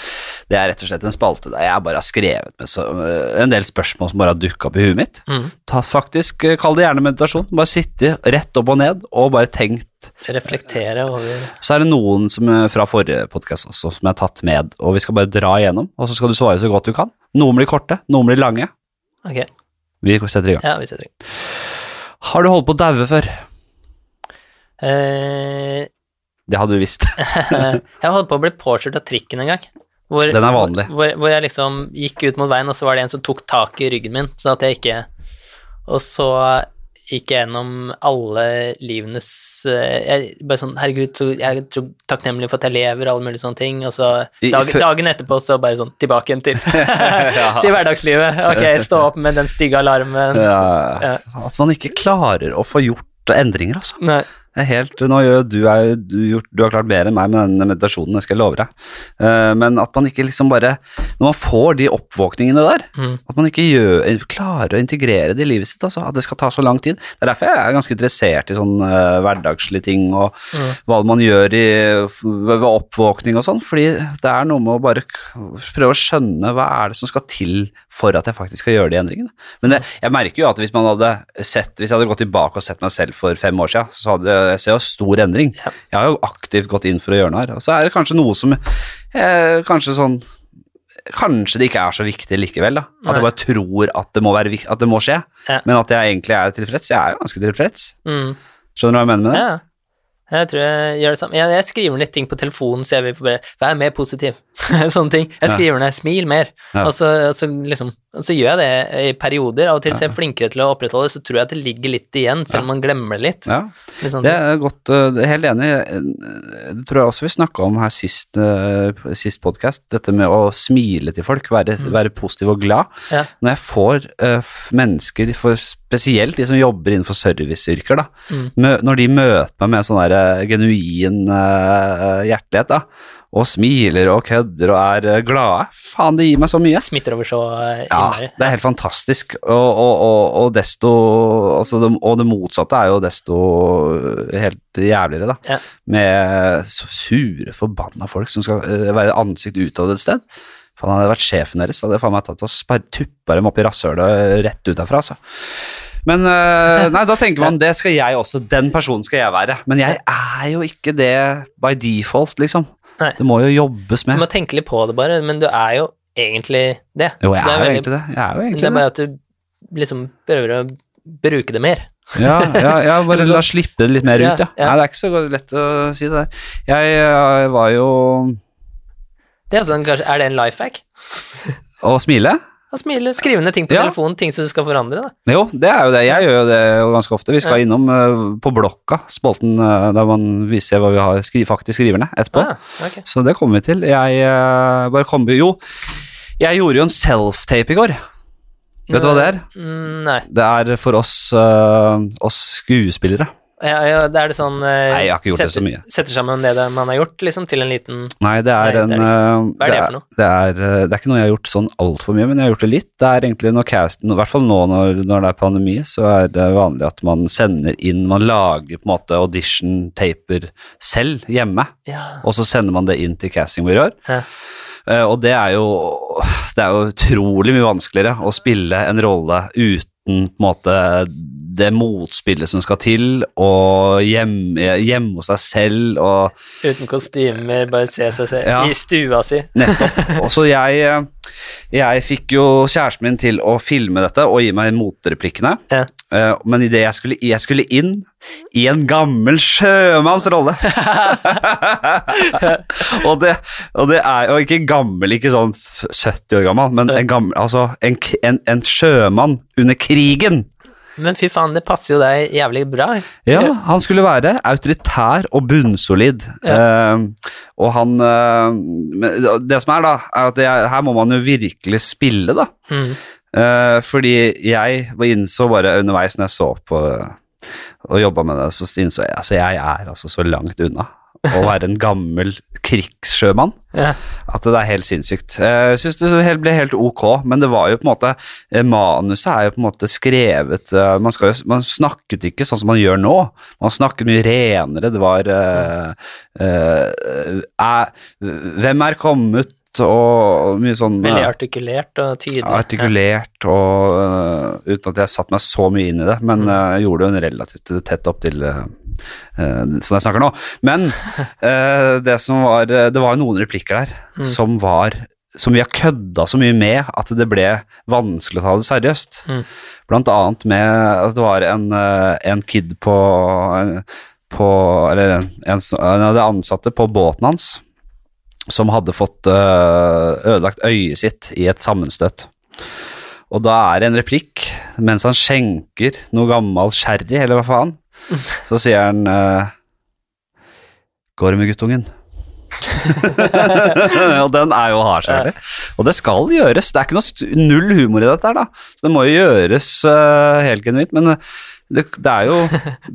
A: Det er rett og slett en spalte der jeg bare har skrevet med så, eh, en del spørsmål som bare har dukka opp i huet mitt.
B: Mm.
A: Ta faktisk, eh, Kall det gjerne meditasjon. Bare sitte rett opp og ned og bare tenkt
B: Reflektere over
A: så er det noen som, fra forrige podkast også som jeg har tatt med, og vi skal bare dra igjennom, og så skal du svare så godt du kan. Noen blir korte, noen blir lange.
B: Ok,
A: Vi setter i gang.
B: ja, vi setter i gang.
A: Har du holdt på å daue før?
B: Eh,
A: Det hadde du visst.
B: jeg holdt på å bli påkjørt av trikken en gang. Hvor,
A: Den er vanlig.
B: Hvor, hvor jeg liksom gikk ut mot veien, og så var det en som tok tak i ryggen min, sånn at jeg ikke Og så gikk jeg gjennom alle livenes eh, jeg, Bare sånn Herregud, så jeg er takknemlig for at jeg lever, alle mulige sånne ting. Og så dag, dagen etterpå så bare sånn tilbake igjen til, til hverdagslivet. Ok, stå opp med den stygge alarmen.
A: Ja. At man ikke klarer å få gjort endringer, altså.
B: Nei.
A: Helt, nå gjør du, er, du, gjort, du har klart mer enn meg med den meditasjonen, det skal jeg love deg. Uh, men at man ikke liksom bare Når man får de oppvåkningene der,
B: Mm.
A: at man ikke gjør, klarer å integrere det i livet sitt, altså, at det skal ta så lang tid. Det er derfor jeg er ganske interessert i sånn uh, hverdagslige ting og
B: Mm.
A: hva man gjør i, ved oppvåkning og sånn, fordi det er noe med å bare prøve å skjønne hva er det som skal til for at jeg faktisk skal gjøre de endringene. Men det, jeg merker jo at hvis man hadde sett, hvis jeg hadde gått tilbake og sett meg selv for fem år siden, så hadde jeg ser jo stor endring. Jeg har jo aktivt gått inn for å gjøre noe her, og så er det kanskje noe som eh, kanskje sånn Kanskje det ikke er så viktig likevel, da. At
B: Nei.
A: jeg bare tror at det må, være, vik- at det må skje,
B: Ja.
A: men at jeg egentlig er tilfreds. Jeg er jo ganske tilfreds.
B: Mm.
A: Skjønner du hva jeg mener med det?
B: Ja. Jeg tror jeg gjør det samme. Jeg, jeg skriver litt ting på telefonen, så jeg vil bare Vær mer positiv. Sånne ting. Jeg skriver ned 'smil mer', og, så, så liksom, så gjør jeg det i perioder. Av og til så er jeg flinkere til å opprettholde, så tror jeg at det ligger litt igjen, selv om man glemmer det litt.
A: Ja.
B: Litt sånn-
A: Det er godt, helt enig. Det tror jeg også vi snakka om her sist, uh, sist podkast, dette med å smile til folk, være, være positiv og glad. Når jeg får uh, mennesker, for spesielt de som jobber innenfor serviceyrker, da,
B: Mm.
A: når de møter meg med sånn der, genuin uh, hjertelighet, da, og smiler og kødder og er uh, glade, faen, det gir meg så mye.
B: Smitter over så innmari.
A: Ja, det er helt fantastisk, og, og, og, og desto altså det, Og det motsatte er jo desto helt jævligere, da.
B: Ja.
A: Med så sure, forbanna folk som skal eh, være ansikt utad et sted. Faen, hadde jeg vært sjefen deres, hadde jeg faen meg tatt og tuppa dem opp i rasshølet rett ut derfra, altså. Men eh, nei, da tenker man det skal jeg også, den personen skal jeg være. Men jeg er jo ikke det by default, liksom.
B: Nei.
A: Det må jo jobbes med.
B: Du må tenke litt på det, bare, men du er jo egentlig det.
A: Jo, jeg er jo egentlig det. Jeg er jo
B: Det
A: Det
B: er bare at du liksom prøver å bruke det mer.
A: Ja, ja, ja bare la slippe det litt mer ut, ja.
B: ja.
A: Nei, det er ikke så lett å si det der. Jeg, jeg var jo
B: Det er, sånn, kanskje, er det en life hack?
A: Å smile?
B: Å smile, skrive ned ting på
A: Ja.
B: telefonen, ting som du skal forandre, da.
A: Jo, det er jo det. Jeg gjør jo det ganske ofte. Vi skal innom uh, på Blokka, spalten uh, der man viser hva vi har skri faktisk skriver ned etterpå.
B: Ah, okay.
A: Så det kommer vi til. Jeg uh, bare kom Jo, jeg gjorde jo en self-tape i går. Vet du hva det er?
B: Mm, nei.
A: Det er for oss, oss skuespillere.
B: Ja, det er det sånn eh,
A: Nei, jeg har ikke gjort det så
B: setter,
A: mye.
B: Setter sammen det det- man har gjort, liksom, til en liten
A: Nei, det er en
B: det er
A: eh,
B: Hva er det for noe?
A: Det er, eh, det er ikke noe jeg har gjort sånn altfor mye, men jeg har gjort det litt. Det er egentlig når casten, i hvert fall nå når, når det er pandemi, så er det vanlig at man sender inn Man lager på en måte audition-taper selv hjemme,
B: Ja.
A: og så sender man det inn til castingbyråer.
B: Ja.
A: Eh, og det er jo Det er jo utrolig mye vanskeligere å spille en rolle uten på en måte det motspillet som skal til, og hjemme, hjemme hos seg selv og
B: Uten kostymer, bare se seg selv
A: Ja.
B: i stua si.
A: Nettopp. Og så jeg, eh, jeg fikk jo kjæresten min til å filme dette og gi meg motreplikkene.
B: Ja.
A: Eh, Men idet jeg skulle, jeg skulle inn i en gammel sjømanns rolle og, det, og det er jo ikke gammel, ikke sånn 70 år gammel, men en, gammel, altså en, en, en sjømann under krigen.
B: Men fy faen, det passer jo deg jævlig bra.
A: Ja, han skulle være autoritær og bunnsolid. Eh, og han uh, Det som er, da, er at det, her må man jo virkelig spille, da.
B: Mm.
A: Eh, fordi jeg var innså bare underveis når jeg så på og jobba med det, så innså jeg altså jeg er altså så langt unna å være en gammel krigssjømann
B: Ja.
A: at det er helt sinnssykt. Eh, Jeg syns det helt- ble helt ok, men det var jo på en måte eh, Manuset er jo på en måte skrevet Man, jo, man snakket ikke sånn som man gjør nå. Man snakket mye renere. Det var uh, uh, er, Hvem er kommet? Og mye sånn
B: Veldig
A: eh,
B: artikulert og tydelig.
A: artikulert og uh, uten at jeg satte meg så mye inn i det, men jeg jeg gjorde det en relativt tett opp til øh, sånn jeg snakker nå. Men det som var Det var noen replikker der som var som vi har kødda så mye med at det ble vanskelig å ta det seriøst.
B: Mm.
A: Blant annet med at det var en, en kid på, på Eller en, en, en av de ansatte på båten hans som hadde fått øh, ødelagt øyet sitt i et sammenstøt. Og da er det en replikk, mens han skjenker noe gammel sherry, eller hva faen, så sier han øh, Går det med guttungen? og den er jo hard, selvfølgelig. Og det skal gjøres. Det er ikke noe null humor i dette her, da. Så det må jo gjøres uh, helt genuint. Men det, det, er jo,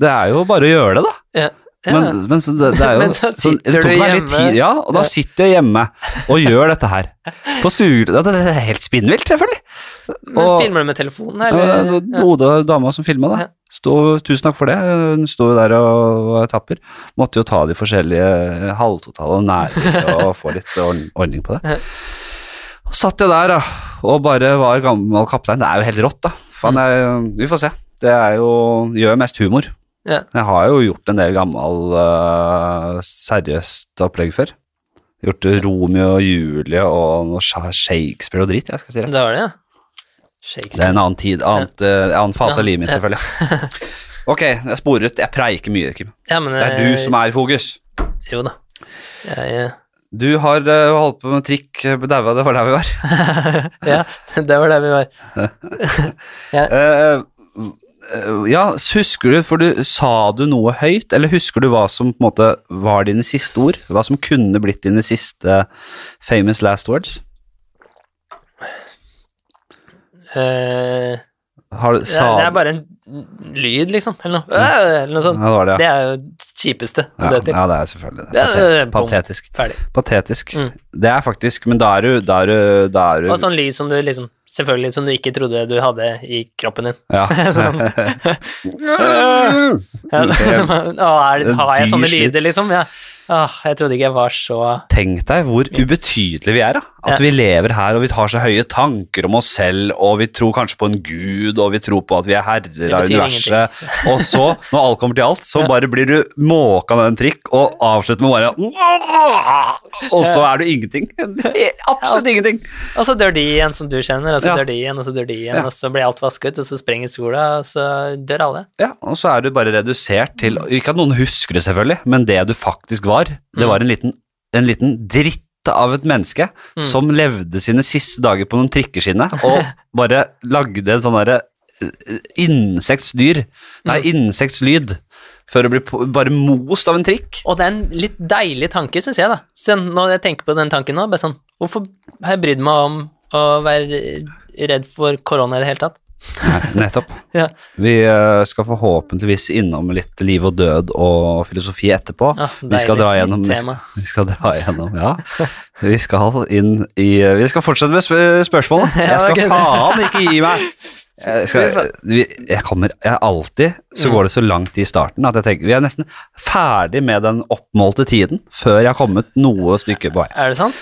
A: det er jo bare å gjøre det, da.
B: Ja.
A: Men, men så det, det er jo
B: Men da
A: så det
B: sitter
A: tok meg litt tid, Ja, og da sitter jeg hjemme og gjør dette her. På studio. Det, det er helt spinnvilt, selvfølgelig.
B: Men
A: Og-
B: filmer du med telefonen, eller?
A: Ja, Oda, dama som filma, da. Stå, tusen takk for det. Hun sto jo der og var tapper. Måtte jo ta de forskjellige halvtotale og nære og få litt ordning på det. Og satt jeg der da, og bare var gammel kaptein. Det er jo helt rått, da. Fan, jeg, vi får se. Det er jo gjør mest humor.
B: Ja.
A: Jeg har jo gjort en del gammel uh, seriøst opplegg før. Gjort Romeo og Julie og Shakespeare og dritt, jeg skal si det.
B: Det var det, ja.
A: Det er en annen tid, annet, øh, annen fase
B: Ja,
A: av livet mitt,
B: ja.
A: selvfølgelig. Ok, jeg sporer ut. Jeg preiker mye, Kim.
B: Ja, men,
A: Det er du som er i fokus.
B: Jo da. Jeg, eh,
A: Du har uh, holdt på med trikk, daua, det var der vi var.
B: ja, det var der vi var.
A: ja. eh, ja, husker du, for du sa du noe høyt, eller husker du hva som på en måte var dine siste ord? Hva som kunne blitt dine siste famous last words?
B: Uh,
A: Har, sa
B: det er bare en lyd, liksom, eller noe. Øh, eller noe sånt.
A: Ja, det var det,
B: Det er jo kjipeste å
A: Ja,
B: dø til.
A: ja, det er selvfølgelig det.
B: Det er-
A: Patetisk.
B: Ferdig.
A: Patetisk.
B: Mm.
A: Det er faktisk Men da er du Da er du, da er du
B: Og sånn lyd som du liksom Selvfølgelig som du ikke trodde du hadde i kroppen din.
A: Ja.
B: sånn. Ja,
A: Det-
B: Å, er har jeg sånne lyder, liksom? Ja. Åh, jeg trodde ikke jeg var så
A: Tenk deg hvor ubetydelige vi er, da. At
B: Ja.
A: vi lever her og vi har så høye tanker om oss selv, og vi tror kanskje på en gud, og vi tror på at vi er herrer av universet. Og så, når alt kommer til alt, så bare blir du måka med en trikk og avslutter med bare Og så er du ingenting. Absolutt ingenting.
B: Og så dør de igjen som du kjenner, og så dør de igjen, og så dør de igjen, og så blir alt vasket, og så sprenger sola, og så dør alle.
A: Ja, og så er du bare redusert til Ikke at noen husker det, selvfølgelig, men det du faktisk var, det var en liten, en liten dritt av et menneske som levde sine siste dager på noen trikkeskinner og bare lagde en sånn derre eh, insektsdyr, nei, insektslyd, før å bli bare most av en trikk.
B: Og det er en litt deilig tanke, syns jeg, da. Så når jeg tenker på den tanken nå, bare sånn Hvorfor har jeg brydd meg om å være redd for korona i det hele tatt?
A: Nei, nettopp.
B: Ja.
A: Vi eh, skal forhåpentligvis innom litt liv og død og filosofi etterpå.
B: Ja,
A: vi skal dra gjennom. Vi skal dra gjennom, ja. Vi skal inn i Vi skal fortsette med sp- spørsmålet. Jeg skal faen ikke gi meg. Jeg, skal, vi, jeg kommer jeg alltid så
B: Mm.
A: går det så langt i starten at jeg tenker vi er nesten ferdig med den oppmålte tiden før jeg har kommet noe stykke på vei.
B: Er det sant?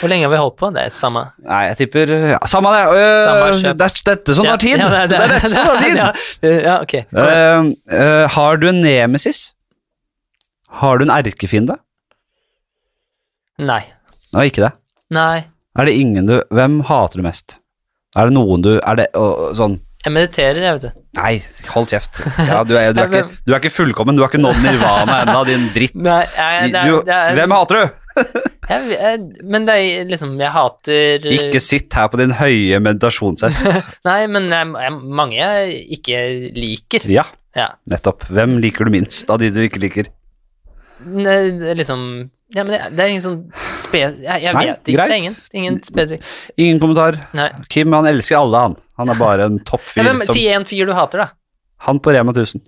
B: Hvor lenge har vi holdt på? Det er samme.
A: Nei, jeg tipper ja, Samme det. Uh,
B: Samme
A: det er dette som tar tid.
B: ja,
A: det, er dette som tar tid.
B: ja, ok.
A: Uh, uh, har du en nemesis? Har du en erkefiende?
B: Nei.
A: Nei, ikke det.
B: Nei.
A: Er det ingen du Hvem hater du mest? Er det noen du Er det å, sånn
B: Jeg mediterer, jeg, vet du.
A: Nei, hold kjeft. Ja, du, er, du, er ikke, du er ikke fullkommen, du har ikke nådd nirvana ennå, din dritt.
B: Nei, jeg, det er, det er,
A: hvem hater du?
B: jeg, jeg, Men det er liksom Jeg hater
A: Ikke sitt her på din høye meditasjonshest.
B: Nei, men jeg, mange jeg ikke liker.
A: Ja,
B: Ja.
A: nettopp. Hvem liker du minst av de du ikke liker?
B: Ne, det er liksom Ja, men det, det er ingen sånn spe... Jeg, jeg
A: Nei,
B: vet ikke.
A: greit.
B: Det er ingen, ingen spesifikk
A: Ingen kommentar.
B: Nei.
A: Kim han elsker alle, han. Han er bare en
B: topp
A: toppfyr.
B: ja,
A: som,
B: si en fyr du hater, da.
A: han på Rema 1000.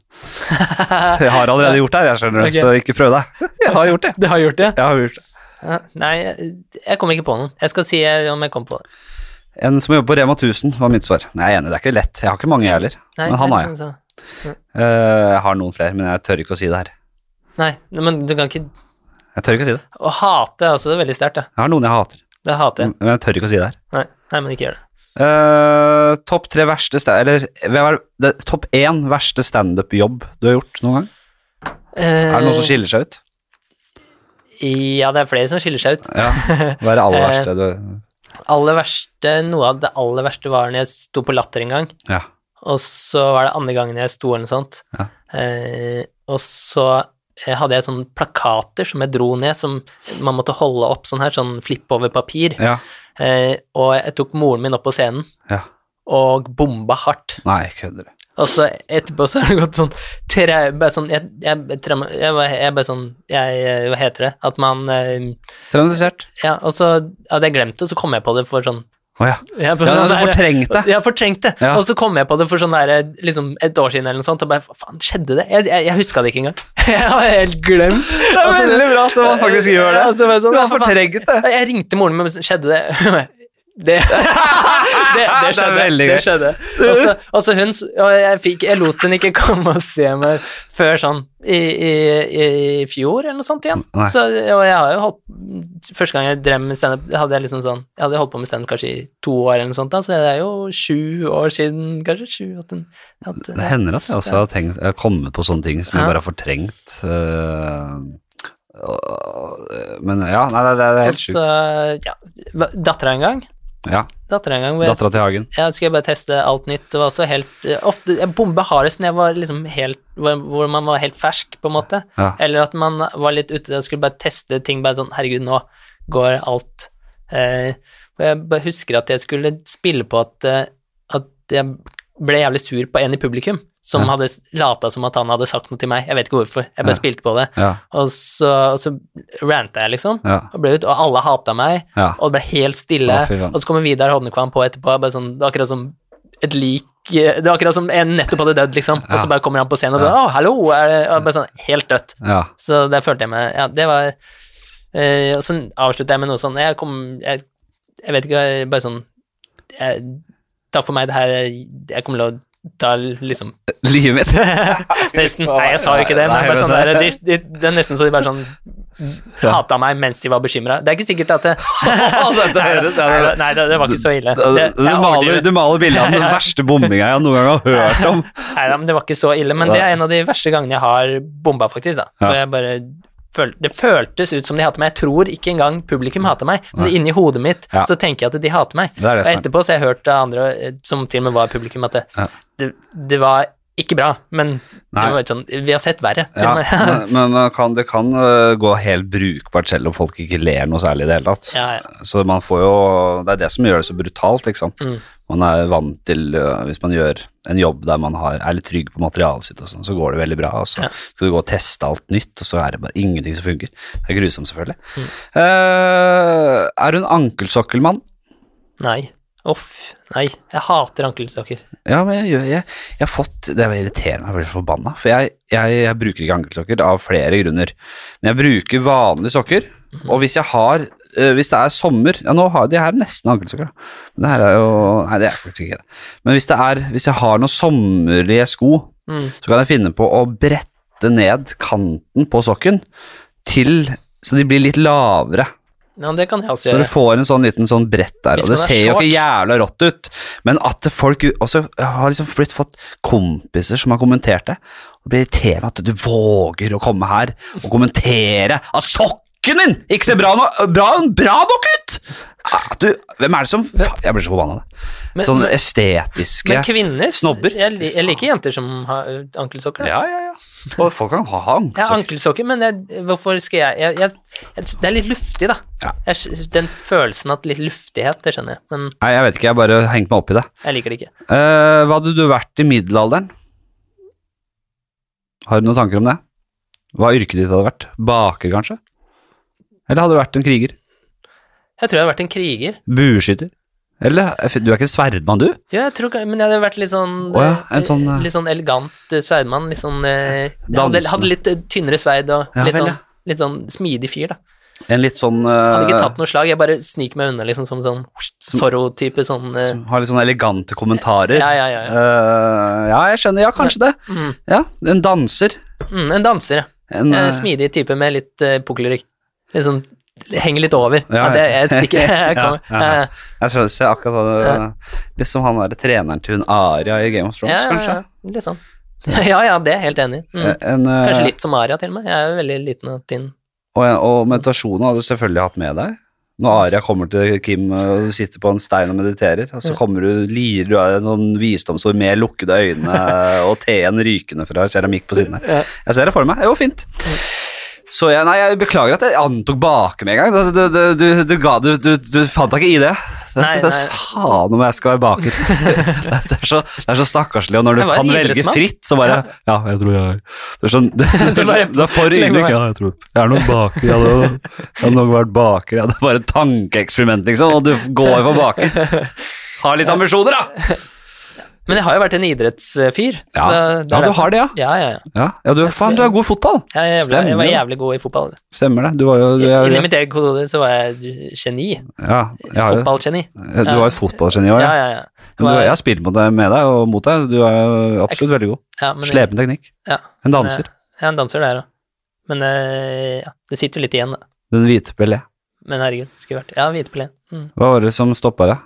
A: Jeg har allerede gjort det her, jeg skjønner det,
B: Ok.
A: så ikke prøv deg. Jeg har gjort det.
B: Det har gjort det?
A: Jeg har gjort det.
B: Nei, jeg, kom kommer ikke på noen. Jeg skal si eh, om jeg kom på det.
A: En som jobber på Rema 1000, var mitt svar. Nei, jeg er enig, det er ikke lett. Jeg har ikke mange, jeg heller.
B: Nei,
A: Men han har
B: er
A: jeg.
B: Sånn så-
A: Eh, jeg har noen flere, men jeg tør ikke å si det her.
B: Nei, men du kan ikke
A: Jeg tør ikke å si det.
B: Å hate er også veldig sterkt, da.
A: Jeg har noen jeg hater,
B: Det hater jeg.
A: men jeg tør ikke å si det her.
B: Nei, nei men ikke gjør det.
A: Uh, topp tre verste Eller er det, det, topp én verste standup-jobb du har gjort noen gang? Er det noe som skiller seg ut?
B: Ja, det er flere som skiller seg ut.
A: Ja. Hva er det aller
B: Eh,
A: verste du
B: Aller verste, Noe av det aller verste var når jeg sto på Latter en gang,
A: Ja.
B: og så var det andre gangen jeg sto eller noe sånt.
A: Ja.
B: Eh, og så eh, hadde jeg sånne plakater som jeg dro ned, som man måtte holde opp sånn her, sånn flipp over papir.
A: ja.
B: Eh, og jeg tok moren min opp på scenen
A: Ja.
B: og bomba hardt.
A: Nei, kødder.
B: Og så etterpå så har det gått sånn tre, bare sånn, jeg, jeg, trauma- jeg, var- jeg bare sånn jeg, Hva heter det? At man eh,
A: Traumatisert.
B: Ja, og så hadde jeg glemt det, så kom jeg på det for sånn
A: Å ja.
B: jeg, for
A: ja.
B: sånn
A: Du
B: der-
A: fortrengte.
B: det. Ja, fortrengt det,
A: Ja.
B: og så kom jeg på det for sånn der, liksom et år siden eller noe sånt, og bare hva faen, skjedde det? Jeg, jeg, jeg huska det ikke engang. Jeg har helt glemt.
A: Det er veldig bra at man faktisk gjør det.
B: Ja, var sånn,
A: Du har fortrengt det.
B: Jeg ringte moren min, men skjedde det? Det, det, det, skjedde. Det,
A: Det
B: skjedde. Og så, hun Og jeg, fikk, jeg lot henne ikke komme og se meg før sånn i, i, i fjor eller noe sånt igjen. Så, og jeg har jo holdt Første gang jeg drev med standup, hadde jeg liksom sånn Jeg hadde holdt på med standup kanskje i to år eller noe sånt, da, så det er jo sju år siden, kanskje. Sju, åtte, åtte
A: Det hender at jeg også har, tenkt, jeg har kommet på sånne ting som jeg bare har fortrengt. Uh, men ja, nei, det, det er helt sjukt.
B: ja. Dattera en gang.
A: Ja,
B: Dattera en gang
A: Dattera til Hagen.
B: Ja, skulle jeg bare teste alt nytt. Det var også helt eh, Ofte Jeg bomba hardest når jeg var liksom helt hvor, man var helt fersk, på en måte.
A: Ja.
B: Eller at man var litt ute og skulle bare teste ting bare sånn Herregud, nå går alt eh, Og jeg bare husker at jeg skulle spille på at, eh, at jeg ble jævlig sur på en i publikum som
A: Ja.
B: hadde lata som at han hadde sagt noe til meg. Jeg vet ikke hvorfor. Jeg bare
A: Ja.
B: spilte på det.
A: Ja,
B: Og så, og så ranta jeg, liksom. Og, ble ut, og alle hata meg. Og det ble helt stille.
A: Å,
B: og så kommer Vidar Hodnekvam på etterpå. Bare sånn, det var akkurat som et lik Det var akkurat som en nettopp hadde dødd, liksom. Og så bare kommer han på scenen og bare 'Å, hallo!' Det, og bare sånn helt dødt. Så der følte jeg meg Ja, det var øh, Og så avslutta jeg med noe sånn Jeg kom Jeg, jeg vet ikke, bare sånn jeg, Takk for meg, det her Jeg kommer til å ta liksom
A: Livet mitt.
B: Nesten. Nei, jeg sa jo ikke det, men bare sånn der,
A: det.
B: de, de, det er nesten så de bare sånn hata meg mens de var bekymra. Det er ikke sikkert at det
A: det-
B: Nei, det, det var ikke så ille. Det,
A: du, maler, du maler bildet av den verste bombinga jeg noen gang har hørt om.
B: Nei, men det var ikke så ille. Men det er en av de verste gangene jeg har bomba, faktisk. da. Og jeg bare føl Det føltes ut som de hater meg. Jeg tror ikke engang publikum hater meg, men
A: Nei.
B: inni hodet mitt
A: Ja.
B: så tenker jeg at de hater meg.
A: Det det
B: Og
A: er.
B: etterpå så har jeg hørt av andre eh, som til og med var publikum, at det, det var ikke bra, men sånn, vi har sett verre.
A: Ja, men, men kan, det kan øh, gå helt brukbart selv om folk ikke ler noe særlig i det hele tatt.
B: ja, ja.
A: Så man får jo Det er det som gjør det så brutalt, ikke sant.
B: Mm.
A: Man er vant til øh, Hvis man gjør en jobb der man har, er litt trygg på materialet sitt, og sånn, så går det veldig bra. Og så skal du gå og teste alt nytt, og så er det bare ingenting som funker. Det er grusomt, selvfølgelig.
B: Mm.
A: Uh, er du en ankelsokkelmann?
B: Nei. Uff, nei, jeg hater ankelsokker.
A: Ja, men jeg, jeg, jeg har fått Det irriterer meg, jeg blir forbanna. For jeg, jeg, bruker ikke ankelsokker av flere grunner. Men jeg bruker vanlige sokker, og hvis jeg har øh, Hvis det er sommer Ja, nå har de her nesten ankelsokker, da. Men det her er jo Nei, det er faktisk ikke det. Men hvis det er Hvis jeg har noen sommerlige sko,
B: Mm.
A: så kan jeg finne på å brette ned kanten på sokken til Så de blir litt lavere.
B: Ja, det kan jeg også
A: Så du får en sånn liten sånn brett der, og det
B: er
A: ser jo ikke jævla rått ut, men at folk også har liksom blitt fått kompiser som har kommentert det, og blir med at du våger å komme her og kommentere at sokken min ikke ser bra, no bra, bra nok ut! Du, hvem er det som Jeg blir så forbanna Sånne
B: men-
A: estetiske
B: Men kvinner
A: snobber.
B: Jeg, jeg liker jenter som har ankelsokker. da.
A: Ja, ja, ja. Og folk kan ha
B: ankelsokker. har
A: ankelsokker.
B: men jeg, hvorfor skal jeg, jeg, jeg Det er litt luftig, da.
A: Ja.
B: Jeg, den følelsen at litt luftighet, det skjønner jeg, men
A: Nei, jeg vet ikke, jeg bare hengt meg opp i det.
B: jeg liker det ikke.
A: Uh, hva hadde du vært i middelalderen? Har du noen tanker om det? Hva yrket ditt hadde vært? Baker, kanskje? Eller hadde du vært en kriger?
B: Jeg tror jeg hadde vært en kriger.
A: Bueskytter? Eller, du er ikke en sverdmann, du?
B: Ja, jeg tror, men jeg hadde vært litt sånn
A: oh, ja, en
B: eh,
A: sånn, eh,
B: Litt sånn elegant eh, sverdmann. Litt sånn eh, hadde, hadde litt eh, tynnere sverd og
A: Ja,
B: litt,
A: vel,
B: sånn,
A: ja.
B: Litt sånn smidig fyr, da.
A: En litt sånn
B: Hadde ikke
A: eh,
B: tatt noe slag, jeg bare sniker meg unna, liksom som sånn Zorro-type sånn eh,
A: som Har litt sånne elegante kommentarer.
B: Ja, ja, ja. ja.
A: uh, ja, jeg skjønner. Ja, kanskje det.
B: Mm,
A: Ja, En danser.
B: mm, en danser, ja.
A: En,
B: En smidig type med litt uh, pukkelrygg. Litt sånn Henger litt over.
A: Ja,
B: Ja, det er et stykke. Jeg
A: Ja, ja, Jeg skjønner, akkurat hva det Litt som han derre treneren til hun Aria i Game of Thrones, kanskje.
B: ja, litt sånn. Ja, ja, det er jeg helt enig i. Mm.
A: En, uh,
B: Kanskje litt som Aria, til og med. Jeg er jo veldig liten og tynn.
A: Og, og meditasjonen har du selvfølgelig hatt med deg. Når Aria kommer til Kim og du sitter på en stein og mediterer, og så kommer du, lirer du av en sånn visdomsord med lukkede øyne og teen rykende fra keramikk på siden her. Jeg ser det for meg. Det var fint. Så jeg, nei, jeg beklager at jeg antok bake med en gang. Du, du, du, du, du fant deg ikke i det. Det,
B: Nei,
A: det,
B: nei.
A: Faen om jeg skal være baker. det, er så, det er så stakkarslig, og når du kan velge fritt, så bare Ja, jeg tror jeg Det er sånn Det, det, det er for ydmyk. Ja, jeg tror Jeg er nok baker. Jeg hadde, nok vært baker. Ja, det er bare et tankeeksperiment, liksom, og du går for baker. Ha litt ambisjoner, da!
B: Men jeg har jo vært en idrettsfyr.
A: Ja,
B: så
A: ja du har det, ja.
B: Ja, ja, ja.
A: Ja, ja du, faen, du er god i fotball.
B: Jeg, er jævlig, jeg var jævlig god i fotball.
A: Stemmer det. Du var jo du er,
B: Inni mitt eget hode så var jeg geni.
A: Ja, jeg
B: Fotballgeni.
A: Du var et fotballgeni òg,
B: Ja,
A: ja.
B: ja, ja.
A: Du, jeg har spilt med deg, med deg og mot deg. Du er jo absolutt veldig god.
B: ja
A: Slepen teknikk.
B: Ja,
A: En danser.
B: Jeg er en danser der òg. Men eh, ja, det sitter jo litt igjen, da.
A: Den hvite Pelé.
B: Men herregud, skulle vært Ja, hvitepelé. Mm.
A: Hva var det som stoppa deg?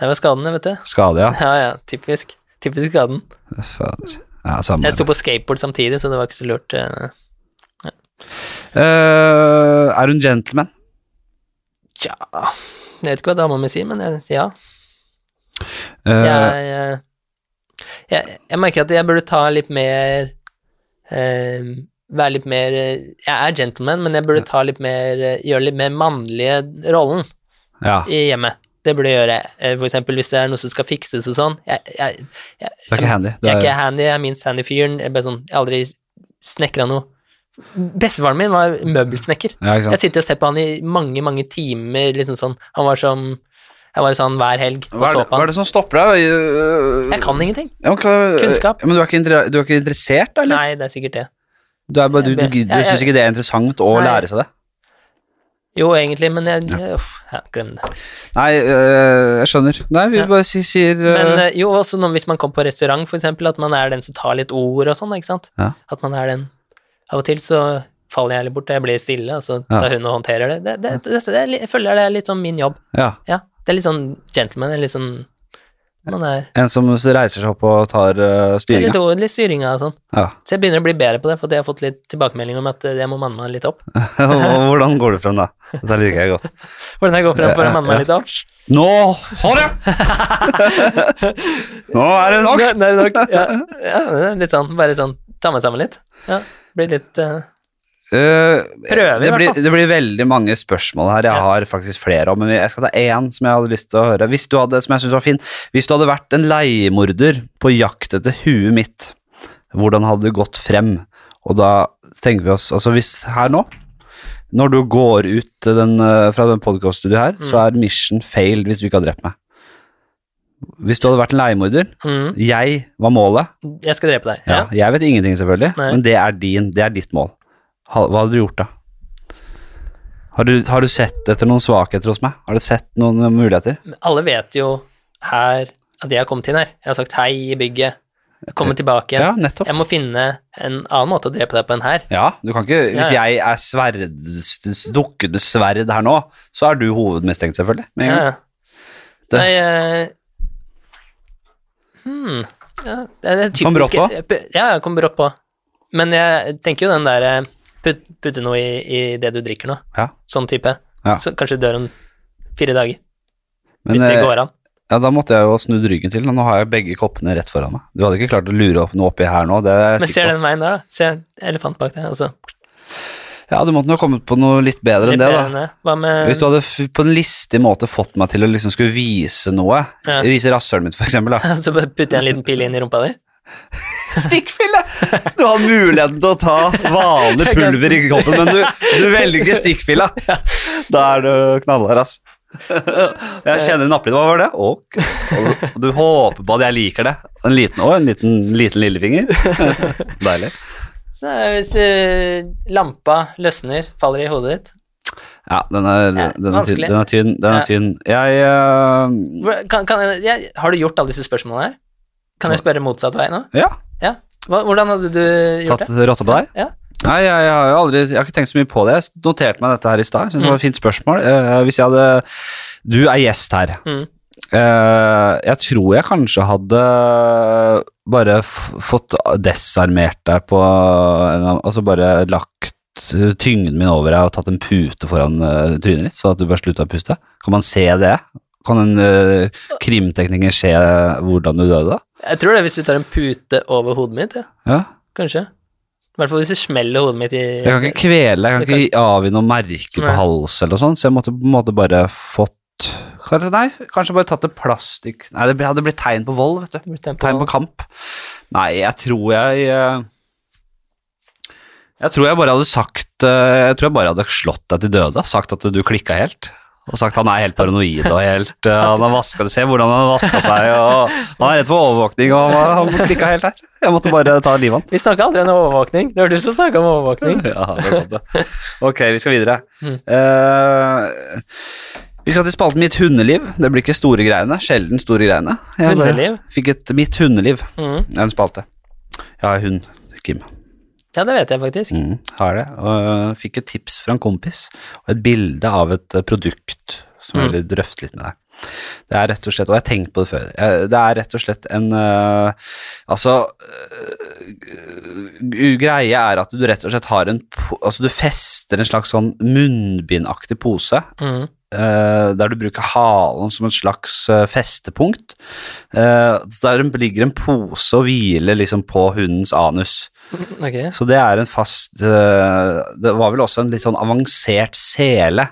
B: Det var skadene, vet du.
A: Skade, ja.
B: Ja, ja, typisk. Typisk skaden.
A: Fader. Ja, samme.
B: Jeg sto på skateboard samtidig, så det var ikke så lurt. eh.
A: Eh, er du en gentleman?
B: Tja Jeg vet ikke hva dama mi sier, men jeg sier ja.
A: Eh,
B: Jeg, jeg, jeg, jeg merker at jeg burde ta litt mer eh, Være litt mer eh, Jeg er gentleman, men jeg burde ta litt mer eh, Gjøre litt mer mannlige rollen
A: ja.
B: i hjemmet. Det burde jeg gjøre. Eh, For eksempel hvis det er noe som skal fikses og sånn. Jeg, jeg, jeg,
A: Du er ikke handy. Du
B: jeg er
A: er,
B: ikke handy, jeg er minst handy fyren. Jeg, er bare sånn, jeg har aldri snekra noe. Bestefaren min var møbelsnekker.
A: ja,
B: Jeg sitter og ser på han i mange, mange timer, liksom sånn. Han var som Jeg var sånn hver helg og
A: Hva er,
B: så
A: det,
B: han.
A: hva er det som stopper deg? Eh,
B: Jeg kan ingenting.
A: ja, men hva-
B: Kunnskap.
A: Men du er ikke, du er ikke interessert, eller?
B: Nei, det er sikkert det.
A: Du, er bare, du, du, du, du syns ikke det er interessant å lære seg det?
B: Jo, egentlig, men jeg, uff, ja, glem det.
A: Nei, øh, jeg skjønner. Nei, vi
B: Ja.
A: bare sier øh,
B: Men øh, jo, også når, hvis man kommer på restaurant, for eksempel, at man er den som tar litt ord og sånn, ikke sant?
A: Ja.
B: At man er den Av og til så faller jeg litt bort, og jeg blir stille, og så
A: Ja.
B: tar hun og håndterer det. det, det, det, det jeg føler det er litt sånn min jobb.
A: Ja.
B: Ja, det er litt sånn gentleman, det er litt sånn Man er
A: En som reiser seg opp og tar uh,
B: Det er litt,
A: styringa.
B: ord- litt styringa og sånn.
A: Ja.
B: Så jeg begynner å bli bedre på det, for jeg har fått litt tilbakemelding om at eh, jeg må manne meg litt opp.
A: Hvordan går du frem da? Dette liker jeg godt.
B: Hvordan jeg går frem for å manne meg litt opp?
A: Nå har jeg! Nå er det nok!
B: Nei, nei, nok. Ja, ja, er litt sånn, bare sånn, ta meg sammen litt. Ja, blir litt eh,
A: Øh,
B: Prøver,
A: det, blir, det blir veldig mange spørsmål her. Jeg
B: Ja.
A: har faktisk flere om, men jeg skal ta én som jeg hadde lyst til å høre. Hvis du hadde, som jeg synes var fin, hvis du hadde vært en leiemorder på jakt etter huet mitt, hvordan hadde du gått frem? Og da tenker vi oss, altså hvis her nå, når du går ut den, øh, fra den podkaststudioet her,
B: Mm.
A: så er mission failed hvis du ikke har drept meg. Hvis du hadde vært en leiemorder,
B: Mm.
A: jeg var målet.
B: Jeg skal drepe deg.
A: Ja.
B: Ja.
A: Jeg vet ingenting, selvfølgelig,
B: Nei.
A: men det er din, det er ditt mål. Hva hadde du gjort da? Har du, har du sett etter noen svakheter hos meg? Har du sett noen eh, muligheter?
B: Alle vet jo her at jeg har kommet inn her. Jeg har sagt hei i bygget. Komme tilbake igjen.
A: Ja.
B: Jeg må finne en annen måte å drepe deg på enn her.
A: Ja, du kan ikke Hvis
B: Ja,
A: jeg er sverd, s- dukkende sverd her nå, så er du hovedmistenkt, selvfølgelig. Men,
B: Ja. ja.
A: Det-
B: Nei uh, Hmm. Ja, det er typisk,
A: Kom brått
B: på? Ja, jeg kom brått på. Men jeg tenker jo den derre put, Putte noe i, i det du drikker nå.
A: Ja.
B: Sånn type.
A: Ja.
B: Så kanskje dør om fire dager.
A: Men,
B: hvis det
A: eh,
B: går an.
A: Ja, da måtte jeg jo ha snudd ryggen til. Nå har jeg begge koppene rett foran meg. Du hadde ikke klart å lure opp noe oppi her nå. Det er
B: Men ser den veien der, da. Se elefant bak deg. Og så
A: Ja, du måtte nok kommet på noe litt bedre
B: litt
A: enn det,
B: bedre
A: da.
B: Med
A: Hvis du hadde på en listig måte fått meg til å liksom skulle vise noe,
B: Ja.
A: vise rasshølet mitt for eksempel, da.
B: Så putter jeg en liten pil inn i rumpa di?
A: Stikkfille! Du har muligheten til å ta vanlig pulver i koppen, men du, du velger stikkfilla. Da er du knallhard, ass. Jeg kjenner napper. Hva var det? Og, Og du håper på at jeg liker det. En liten, å, en liten, liten lillefinger. Deilig.
B: Så hvis uh, lampa løsner, faller i hodet ditt
A: Ja, den er,
B: Ja,
A: den er, tynn, den er tynn. Den er tynn. Jeg
B: uh, kan, kan jeg, jeg, Har du gjort alle disse spørsmålene her? Kan jeg spørre motsatt vei nå?
A: Ja,
B: Ja. Hvordan hadde du gjort
A: tatt
B: det?
A: rotta på deg?
B: Ja.
A: Nei, jeg, jeg har jo aldri Jeg har ikke tenkt så mye på det. Jeg noterte meg dette her i stad. Synes det var et fint spørsmål. Uh, hvis jeg hadde Du er gjest her.
B: Mm.
A: Uh, jeg tror jeg kanskje hadde bare fått desarmert deg på en- Altså bare lagt tyngden min over deg og tatt en pute foran uh, trynet ditt, så at du bare slutta å puste. Kan man se det? Kan en uh, krimtekniker se hvordan du døde da?
B: Jeg tror det hvis du tar en pute over hodet mitt, ja.
A: Ja.
B: Kanskje. I hvert fall hvis du smeller hodet mitt i
A: Jeg kan ikke kvele, jeg kan ikke avgi noe merke på
B: halsen
A: hals eller sånt, så jeg måtte på en måte bare fått Kanskje, nei, kanskje bare tatt det plastikk Nei, det hadde blitt tegn på vold, vet du. Tegn på kamp. Nei, jeg tror jeg eh, Jeg tror jeg bare hadde sagt eh, Jeg tror jeg bare hadde slått deg til døde. Sagt at du klikka helt. Og sagt han er helt paranoid og helt uh, Han har vaska Du ser hvordan han har vaska seg, og han er redd for overvåkning, og han, han klikka helt her. Jeg måtte bare ta livet av han.
B: Vi snakka aldri om overvåkning. Det var du som snakka om overvåkning.
A: Ja, det er sant det. Ok, vi skal videre.
B: Mm.
A: Eh, vi skal til spalten Mitt hundeliv. Det blir ikke store greiene. Sjelden store greiene. Jeg
B: Hundeliv?
A: Fikk et Mitt hundeliv.
B: Mm.
A: Det er en spalte. Jeg har hund, Kim.
B: Ja, det vet jeg faktisk.
A: Mm, har det. Og jeg fikk et tips fra en kompis og et bilde av et øh, produkt som jeg
B: Mm.
A: vil drøfte litt med deg. Det er rett og slett, og jeg har tenkt på det før, eh, det er rett og slett en uh, Altså uh, Greia er at du rett og slett har en Altså du fester en slags sånn munnbindaktig pose
B: Mm.
A: Uh, der du bruker halen som et slags uh, festepunkt. Uh, der ligger en pose og hviler liksom på hundens anus.
B: Ok.
A: Så det er en fast eh, Det var vel også en litt sånn avansert sele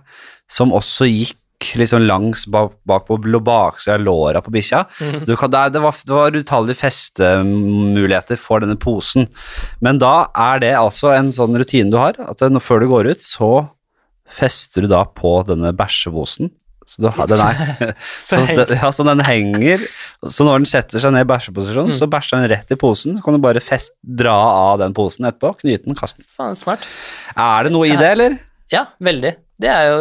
A: som også gikk liksom langs bak, bak på baksida av låra på bikkja. Kan, det, det var, det var utallige festemuligheter for denne posen. Men da er det altså en sånn rutine du har, at før du går ut, så fester du da på denne bæsjeposen. Så, du, den er, så, ja, så den henger Så når den setter seg ned i bæsjeposisjon,
B: Mm.
A: så bæsjer den rett i posen. Så kan du bare fest, dra av den posen etterpå, knyte den, kaste den.
B: Faen, smart.
A: Er det noe i det, eller?
B: Ja, veldig. Det er jo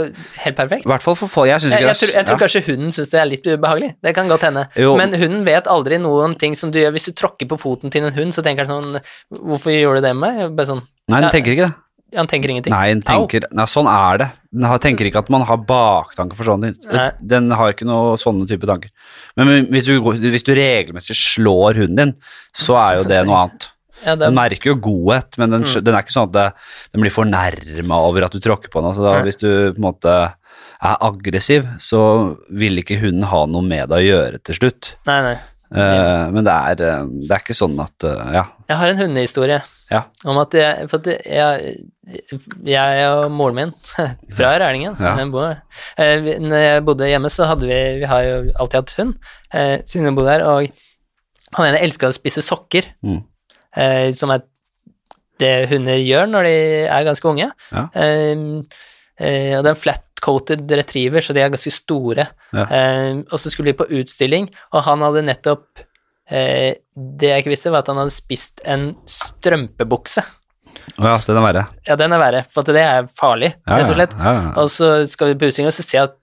B: helt perfekt.
A: Hvert fall for folk. Jeg
B: Jeg, jeg, tror, jeg tror
A: ja.
B: kanskje hunden syns det er litt ubehagelig. Det kan godt hende.
A: Jo.
B: Men hunden vet aldri noen ting som du gjør. Hvis du tråkker på foten til en hund, så tenker han sånn Hvorfor gjorde du det med meg? Bare sånn
A: Nei, den
B: Ja.
A: tenker ikke det.
B: Han tenker ingenting.
A: Nei,
B: Au.
A: tenker, nei, sånn er det. Den har, tenker ikke at man har baktanker for sånne ting. Den har ikke noe sånne type tanker. Men hvis du, hvis du regelmessig slår hunden din, så er jo det noe annet.
B: Ja, det
A: Den
B: er,
A: merker jo godhet, men den, mm. den er ikke sånn at det, den blir fornærma over at du tråkker på den. Så da, hvis du på en måte er aggressiv, så vil ikke hunden ha noe med deg å gjøre til slutt.
B: nei, nei.
A: Uh, men det er, eh, det er ikke sånn at uh, Ja.
B: Jeg har en hundehistorie
A: Ja.
B: om at jeg For at jeg, jeg og moren min fra Rælingen
A: Ja.
B: eh, Når jeg bodde hjemme, så hadde vi Vi har jo alltid hatt hund eh, siden vi bodde her, og han ene elska å spise sokker,
A: Mm.
B: eh, som er det hunder gjør når de er ganske unge.
A: Ja.
B: Eh, eh, og en flat frost-coated retriever, så de er ganske store.
A: Ja.
B: Eh, og så skulle vi på utstilling, og han hadde nettopp Det jeg ikke visste, var at han hadde spist en strømpebukse.
A: Å ja, den er verre.
B: Ja, den er verre, for det er farlig,
A: Ja,
B: rett og slett.
A: Ja, ja.
B: Og så skal vi på utstilling, og så ser jeg at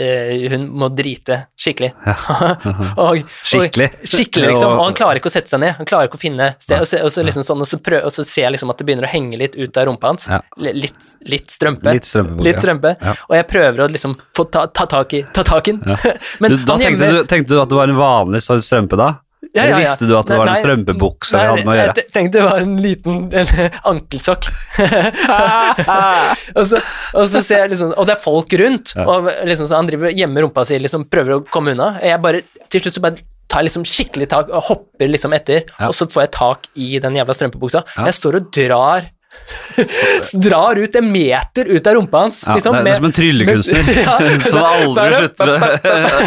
B: uh, hun må drite skikkelig. og, og,
A: Skikkelig.
B: skikkelig, liksom. Og han klarer ikke å sette seg ned. Han klarer ikke å finne sted. Og så, og så, liksom sånn, og så, prøv, og så ser jeg liksom at det begynner å henge litt ut av rumpa hans. Litt, litt strømpe.
A: Litt strømpe.
B: Litt strømpe. Og jeg prøver å liksom få ta, ta tak i ta tak i den. Men
A: du, da tenkte,
B: hjemme-
A: du, tenkte du at det var en vanlig sånn strømpe da?
B: Ja, ja, ja.
A: visste du at det
B: Nei,
A: var en strømpebukse
B: nei,
A: hadde med å gjøre?
B: Jeg tenkte det var en liten en ankelsokk. og, så, og så ser jeg liksom Og det er folk rundt, og liksom så han driver gjemmer rumpa si, liksom prøver å komme unna. Jeg bare Til slutt så bare tar jeg liksom skikkelig tak og hopper liksom etter, og så får jeg tak i den jævla strømpebuksa. Jeg står og drar Drar ut en meter ut av rumpa hans.
A: Ja,
B: liksom,
A: det er
B: med-
A: som en tryllekunstner
B: med- ja,
A: som aldri slutter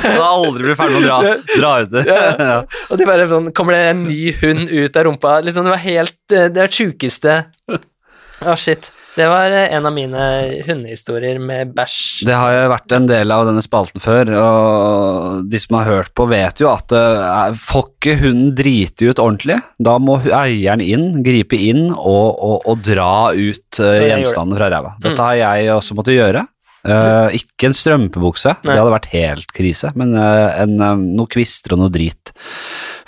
A: Som aldri blir ferdig med å dra, dra ut det. Ja.
B: Og de bare sånn Kommer det en ny hund ut av rumpa? Liksom, det var helt eh, Det er det sjukeste Å, shit. Det var eh, en av mine hundehistorier med bæsj.
A: Det har jo vært en del av denne spalten før, og de som har hørt på, vet jo at uh, får ikke hunden drite ut ordentlig, da må eieren inn, gripe inn og, og, og dra ut uh, gjenstandene fra ræva. Dette har jeg også måttet gjøre. Uh, ikke en strømpebukse,
B: Nei.
A: det hadde vært helt krise, men uh, en, noe kvister og noe drit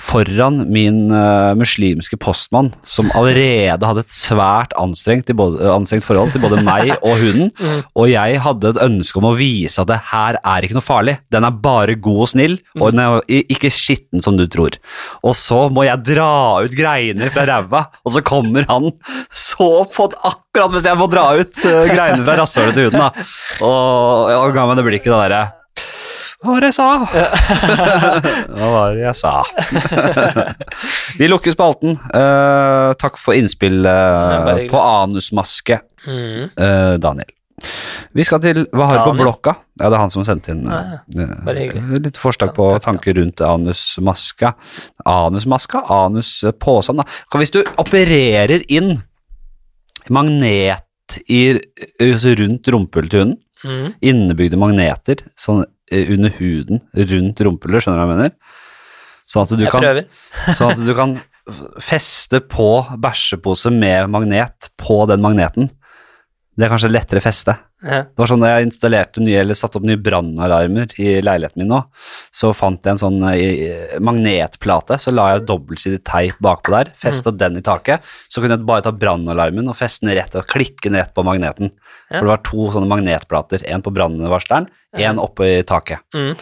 A: foran min uh, muslimske postmann, som allerede hadde et svært anstrengt, i både, anstrengt forhold til både meg og hunden, og jeg hadde et ønske om å vise at det her er ikke noe farlig, den er bare god og snill, og den er ikke skitten som du tror. Og så må jeg dra ut greiner fra ræva, og så kommer han så på det akkurat mens jeg må dra ut uh, greiene fra rasshølet til huden, da. Og, og ga meg det blikket det derre Hva var det jeg sa? Hva var det jeg sa? Vi lukker spalten. Uh, takk for innspill
B: hyggelig.
A: på anusmaske,
B: Mm.
A: uh, Daniel. Vi skal til Hva har du på blokka? Ja, det er han som sendte inn
B: Ah,
A: litt forslag på tanker rundt anusmaska. Anusmaska? Anuspåsen, da. Hvis du opererer inn magnet i, rundt rumpehullet til hunden,
B: Mm.
A: innebygde magneter sånn under huden rundt rumpehullet, skjønner du hva jeg mener? Sånn at du
B: Jeg
A: kan
B: prøver.
A: Sånn at du kan feste på bæsjepose med magnet på den magneten. Det er kanskje et lettere feste.
B: Ja.
A: Det var sånn da jeg installerte nye, eller satte opp nye brannalarmer i leiligheten min nå, så fant jeg en sånn i, magnetplate, så la jeg dobbeltsidig teip bakpå der, festa
B: Mm.
A: den i taket, så kunne jeg bare ta brannalarmen og feste den rett og klikke den rett på magneten.
B: Ja.
A: For det var to sånne magnetplater, en på brannvarsleren, en oppe i taket.
B: Mm.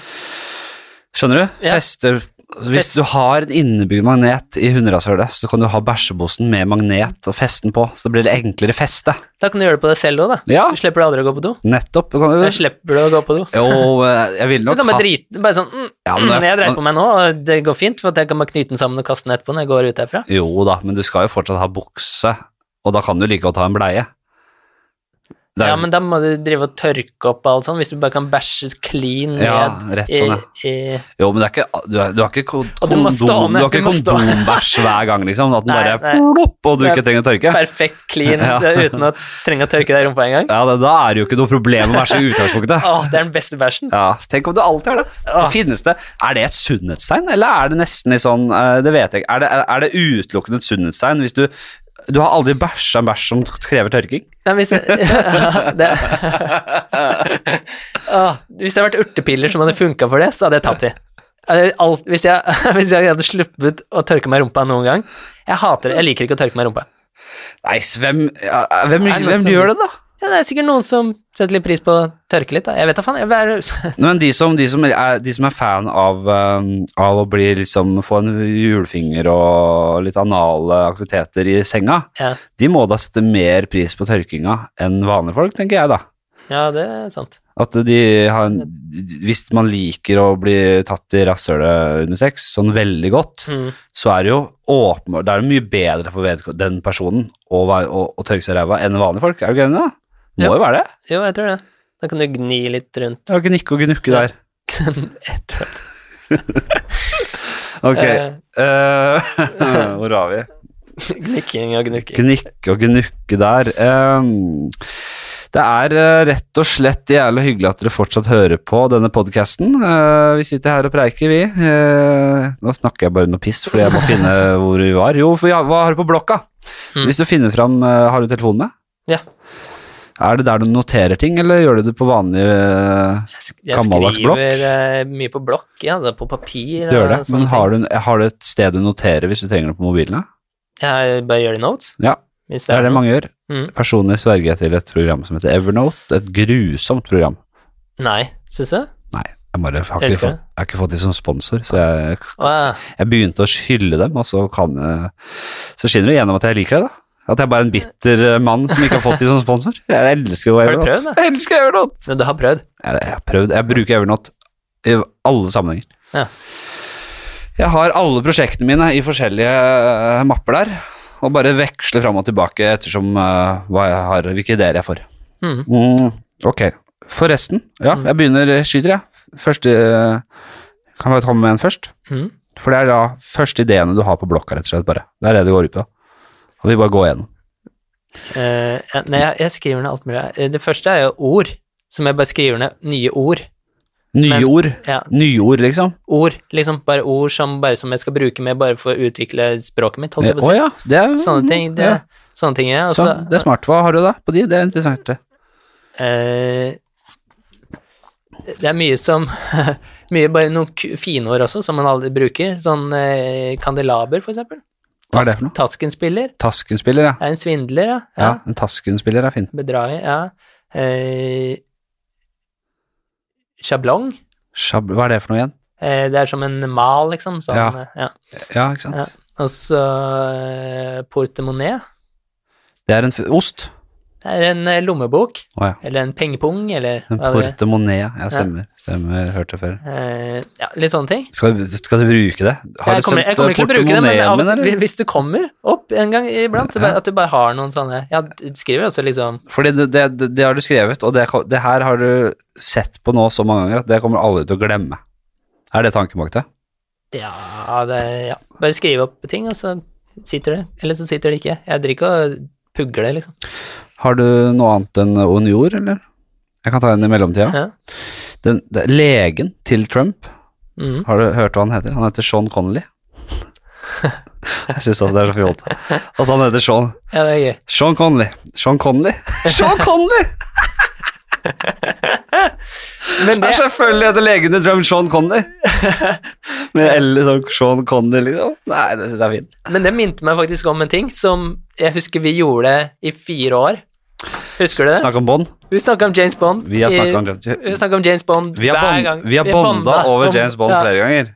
A: Skjønner du?
B: Ja.
A: Fester Hvis du har en innebygd magnet i hunderasshølet, så kan du ha bæsjebosen med magnet og feste den på, så blir det enklere feste.
B: Da kan du gjøre det på deg selv òg, da.
A: Ja,
B: Du slipper aldri å gå på do.
A: nettopp. Du kan,
B: Jeg slipper du å gå på do.
A: jo, jeg
B: vil
A: nok Du
B: kan bare drite Bare sånn mm,
A: Ja, men
B: mm,
A: det er-
B: Jeg dreit på meg nå, og det går fint, for jeg kan bare knyte den sammen og kaste den etterpå når jeg går ut herfra.
A: Jo da, men du skal jo fortsatt ha bukse, og da kan du like godt ha en bleie. Det er-
B: Ja, men da må du drive og tørke opp alt sånn, hvis du bare kan bæsje clean ned
A: Ja, rett sånn, ja.
B: i,
A: Jo, men det er ikke, du, er, du har ikke kondom, du har ikke kondombæsj hver gang, liksom. At den
B: Nei,
A: bare plopp, og du ikke trenger å tørke.
B: perfekt clean
A: Ja.
B: uten å trenge å tørke deg i rumpa engang.
A: Ja, det, Da er det jo ikke noe problem å bæsje i utgangspunktet.
B: Åh, det er den beste bæsjen.
A: Ja, Tenk om du alltid har det.
B: Ah.
A: Finnes det Er det et sunnhetstegn, eller er det nesten i sånn eh, Det vet jeg ikke. Er det, er det utelukkende et sunnhetstegn hvis du Du har aldri bæsja en bæsj som krever tørking?
B: Nei, hvis, det, Åh, hvis det hadde vært urtepiller som hadde funka for det, så hadde jeg tatt de. Alt- Hvis jeg, hvis jeg hadde sluppet å tørke meg i rumpa noen gang Jeg hater det, jeg liker ikke å tørke meg i rumpa.
A: Nei, hvem, ja, hvem,
B: men
A: hvem gjør det, da?
B: Ja, det er sikkert noen som setter litt pris på å tørke litt, da. Jeg vet da faen. Jeg bare,
A: Men de som, de som, er, de som er fan av, um, av å bli liksom, få en julefinger og litt anale aktiviteter i senga,
B: ja.
A: de må da sette mer pris på tørkinga enn vanlige folk, tenker jeg da.
B: ja, det er sant.
A: At de har en, Hvis man liker å bli tatt i rasshølet under sex sånn veldig godt,
B: Mm.
A: så er det jo åpenbart Det er jo mye bedre for den personen å, å, å tørke seg i ræva enn vanlige folk. Er du ikke enig, da? Må jo være det.
B: Jo, jeg tror det. Da kan du gni litt rundt.
A: Er gnikke og gnukke der.
B: Jeg tror det.
A: Ok.
B: Eh.
A: eh, hvor var vi?
B: Gnikking og gnukking.
A: Gnikke og gnukke der. Um, Det er eh, rett og slett jævlig hyggelig at dere fortsatt hører på denne podkasten. vi sitter her og preiker, vi. Uh, nå snakker jeg bare noe piss fordi jeg må finne hvor vi var. Jo, for ja, hva har du på blokka?
B: Mm.
A: Hvis du finner fram Har du telefonen med?
B: Ja.
A: Er det der du noterer ting, eller gjør du det på vanlig gammeldags blokk?
B: jeg skriver eh, mye på blokk, ja. Det er på papir.
A: Du gjør det, men har du, har du et sted du noterer hvis du trenger det på mobilen? da?
B: Jeg bare gjør det i notes.
A: Ja,
B: Hvis
A: det er det mange gjør.
B: Mm.
A: Personlig sverger jeg til et program som heter Evernote. Et grusomt program.
B: Nei, syns du?
A: Nei, jeg, bare, har, ikke fått, jeg har ikke fått de som sponsor, så jeg, jeg begynte å skylle dem, og så kan Så skinner det gjennom at jeg liker det, da. At jeg bare er en bitter eh, mann som ikke har fått de som sponsor. Jeg elsker jo
B: Har du prøvd da?
A: Jeg elsker Evernote!
B: Men du har prøvd?
A: Jeg, jeg har prøvd. Jeg bruker Evernote i alle sammenhenger.
B: Ja.
A: Jeg har alle prosjektene mine i forskjellige uh, mapper der, og bare veksler fram og tilbake ettersom uh, har, hvilke ideer jeg får.
B: Mm.
A: Mm, ok. Forresten, ja, jeg begynner skyter, jeg. Første uh, Kan jeg komme med en først?
B: Mm.
A: For det er da første ideene du har på blokka, rett og slett, bare. Det er det det går ut på. Og vi bare gå
B: igjennom? Uh, nei, jeg, jeg skriver ned alt mulig. Eh, Det første er jo ord, som jeg bare skriver ned nye ord.
A: Nye
B: Men-
A: ord.
B: Ja,
A: Nye ord, liksom.
B: ord, liksom bare ord som, bare som jeg skal bruke med bare for å utvikle språket mitt, holdt jeg på å si.
A: ja, det er
B: Sånne ting, det,
A: ja.
B: sånne ting, ja.
A: Så,
B: Altså,
A: det er smart. Hva har du da på de? Det er interessant. det.
B: eh, det er mye som Mye bare noen finord også, som man aldri bruker. Sånn uh, kandelaber, for eksempel.
A: Noe?
B: Taskenspiller.
A: Taskenspiller, ja.
B: Er en svindler, ja.
A: Ja,
B: ja.
A: en taskenspiller er fin.
B: Bedrager, ja. Eh, sjablong.
A: Sjab Hva er det for noe igjen?
B: Eh, det er som en mal, liksom. Sånn,
A: Ja.
B: eh, ja.
A: Ja, ikke sant?
B: Og så eh, portemonee.
A: Det er en ost.
B: Det er en eh, lommebok,
A: oh, ja.
B: eller en pengepung, eller
A: En
B: det
A: portemonnaie. Ja, stemmer. Stemmer, hørte før.
B: Eh, ja, litt sånne ting.
A: Skal, du- skal du bruke det? Har
B: Jeg kommer, ikke det, men av,
A: min, eller?
B: hvis det kommer opp en gang iblant, så bare, at du bare har noen sånne Ja, du skriver også liksom
A: Fordi det, det, det, det har du skrevet, og det, det her har du sett på nå så mange ganger at det kommer alle til å glemme. Er det tanken bak det?
B: Ja, det, ja. Bare skrive opp ting, og så sitter det. Eller så sitter det ikke. Jeg driver ikke og pugler, liksom.
A: Har du noe annet enn Unior, eller? Jeg kan ta en i mellomtida.
B: Ja.
A: Den, den, legen til Trump,
B: Mm.
A: har du hørt hva han heter? Han heter Sean Connolly. Jeg syns det er så fjollete at han heter Sean.
B: ja, det er gøy.
A: Sean Connolly. Sean Connolly! Sean Connolly!
B: Men
A: Det selvfølgelig heter legen i Trump Sean Connolly. Med L sånn Sean Connolly, liksom. Nei, det syns jeg er fint.
B: men det minte meg faktisk om en ting som jeg husker vi gjorde i fire år. Husker du det?
A: Snakk om Bond.
B: Vi snakka om James Bond.
A: Vi har snakket om
B: om James Bond
A: Vi har,
B: hver
A: bond,
B: gang.
A: vi har bonda over James Bond flere ganger.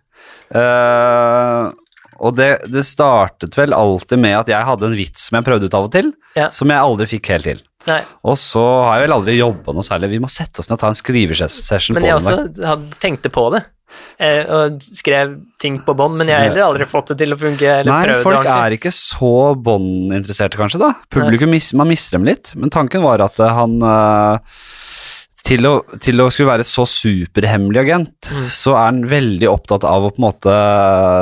A: Uh, og det, det startet vel alltid med at jeg hadde en vits som jeg prøvde ut av og til,
B: Ja.
A: som jeg aldri fikk helt til.
B: Nei,
A: Og så har jeg vel aldri jobba noe særlig. Vi må sette oss ned og ta en skrivesession
B: men
A: på
B: jeg
A: den. der.
B: også hadde, tenkte på det. Eh, og skrev ting på bånd, men jeg har heller aldri fått det til å funke. Eller
A: Nei,
B: prøvd det
A: folk er ikke så båndinteresserte, kanskje, da. Publikum mis, man mister dem litt. Men tanken var at eh, han eh, til, å, til å skulle være så superhemmelig agent,
B: Mm.
A: så er han veldig opptatt av å på en måte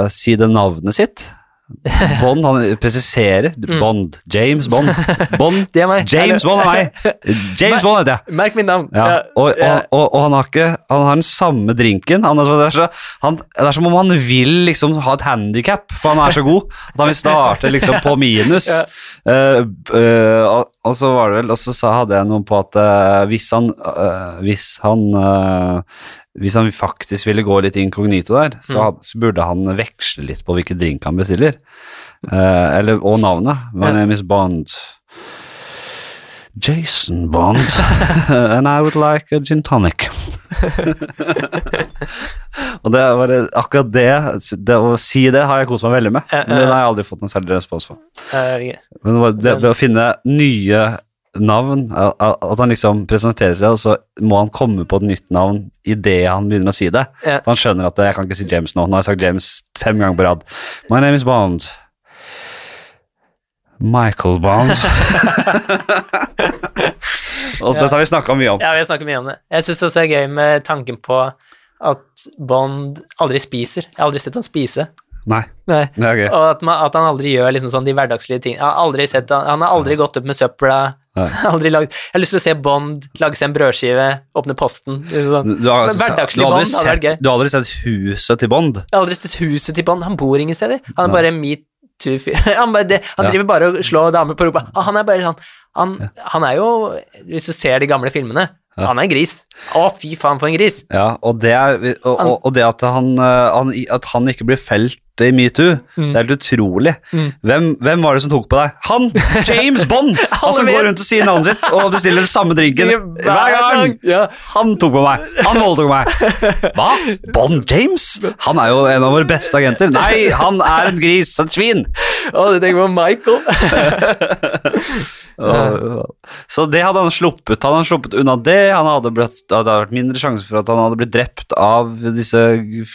A: si det navnet sitt. Bond, han presiserer. Bond. James Bond. Bond.
B: Mm. Det er meg.
A: James Bond er meg! James Bond heter jeg.
B: Merk mitt navn.
A: Ja, og, og, og, og han har ikke Han har den samme drinken. Han så, det, er så, han, det er som om han vil liksom ha et handikap, for han er så god. At han vil starte liksom på minus.
B: Ja.
A: uh, uh, og, så var det vel Og så sa, hadde jeg noe på at uh, hvis han Hvis han hvis han faktisk ville gå litt inkognito der, så,
B: Mm.
A: had, så burde han veksle litt på hvilken drink han bestiller. Uh, eller, og navnet. My name is Bond. Jason Bond. And I would like a gin tonic. og det bare akkurat det, det Å si det har jeg kost meg veldig med. Men den har jeg aldri fått noen særlig respons på. Men var- det å finne nye navn, at han liksom presenterer seg, og så må han komme på et nytt navn idet han begynner å si det.
B: Ja.
A: For han skjønner at jeg kan ikke si James nå. Nå har jeg sagt James fem ganger på rad. My name is Bond. Michael Bond. og dette har vi snakka mye om.
B: Ja, vi har snakket mye om det. Jeg syns også det er gøy med tanken på at Bond aldri spiser. Jeg har aldri sett han spise.
A: Nei,
B: Nei.
A: det er gøy.
B: Og at, man, at han aldri gjør liksom sånn de hverdagslige ting. Jeg har aldri sett han, han har aldri gått opp med søpla. Aldri lagd Jeg har lyst til å se Bond lage seg en brødskive, åpne posten. Sånn.
A: Du har,
B: Men hverdagslig
A: du
B: Bond hadde vært gøy.
A: du har aldri sett huset til Bond?
B: Jeg har aldri sett huset til Bond. Han bor ingen steder. Han er bare metoo-fyr. Han, bare, det- han
A: Ja.
B: driver bare og slår damer på rumpa. Ah, Han er bare sånn han, han er jo Hvis du ser de gamle filmene,
A: Ja.
B: han er en gris. Å, fy faen, for en gris.
A: Ja, og det, er, og, og, og det at, han, eh, han, at han ikke blir felt i metoo,
B: Mm.
A: det er helt utrolig.
B: Mm.
A: Hvem, hvem var det som tok på deg? Han! James Bond! Han som går rundt og sier navnet sitt og bestiller den samme drinken hver gang!
B: Ja.
A: Han tok på meg! Han voldtok meg! Hva? Bond James? Han er jo en av våre beste agenter. Nei, han er en gris, et svin!
B: Å, du tenker på Michael?
A: Så det hadde han sluppet. Han hadde sluppet unna det. Han hadde, blitt, det hadde vært mindre sjanse for at han hadde blitt drept av disse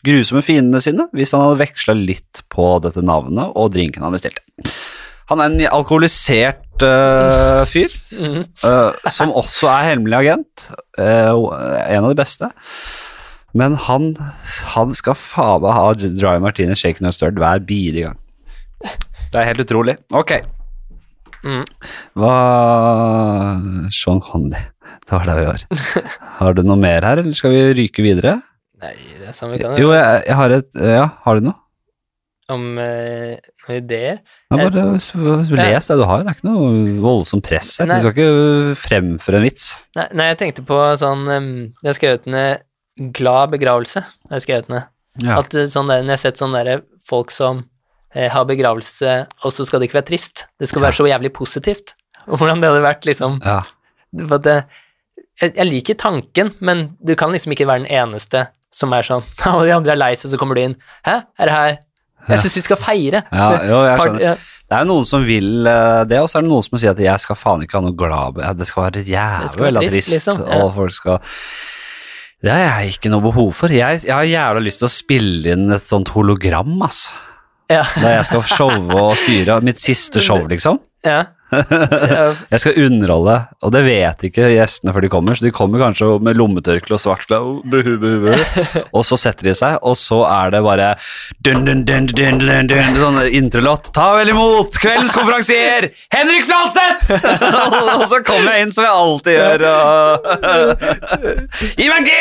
A: grusomme fiendene sine hvis han hadde veksla litt på dette navnet og drinken han bestilte. Han er en alkoholisert uh, fyr,
B: mm.
A: uh, som også er hemmelig agent. Uh, en av de beste. Men han, han skal faen meg ha Dry Martini Shaken and Stirred hver bidige gang. Det er helt utrolig. Ok.
B: Mm.
A: Hva Sean Conley, det var der vi var. Har du noe mer her, eller skal vi ryke videre?
B: Nei, det er samme vi kan
A: Jo, jeg, jeg har et Ja, har du noe?
B: Om uh, ideer.
A: Ja, bare les det du har. Det er ikke noe voldsomt press her. Du skal ikke fremføre en vits.
B: Nei, nei, jeg tenkte på sånn um, Jeg har skrevet ned 'glad begravelse'. Jeg har skrevet ned.
A: Ja.
B: At eh, sånn der, jeg har sett sånne der folk som eh, har begravelse, og så skal det ikke være trist. Det skal være så jævlig positivt. Og hvordan det hadde vært, liksom
A: ja.
B: det, jeg, jeg liker tanken, men du kan liksom ikke være den eneste som er sånn Alle de andre er lei seg, så kommer du inn. Hæ, er det her Jeg syns vi skal feire.
A: Ja, jo, jeg skjønner. Det er jo noen som vil eh, det, og så er det noen som sier at jeg skal faen ikke ha noe glad Det skal være jævla
B: trist, liksom, ja.
A: og folk skal Det har jeg ikke noe behov for. Jeg, jeg har jævla lyst til å spille inn et sånt hologram, altså.
B: Ja.
A: Da jeg skal showe og styre. Mitt siste show, liksom.
B: ja.
A: Jeg skal underholde, og det vet ikke gjestene før de kommer, så de kommer kanskje med lommetørkle og svart og så setter de seg, og så er det bare dun, dun, dun, dun, dun, dun, sånn introlåt. Ta vel imot kveldens konferansier, Henrik Fladseth! og så kommer jeg inn som jeg alltid gjør, og Gi meg en G!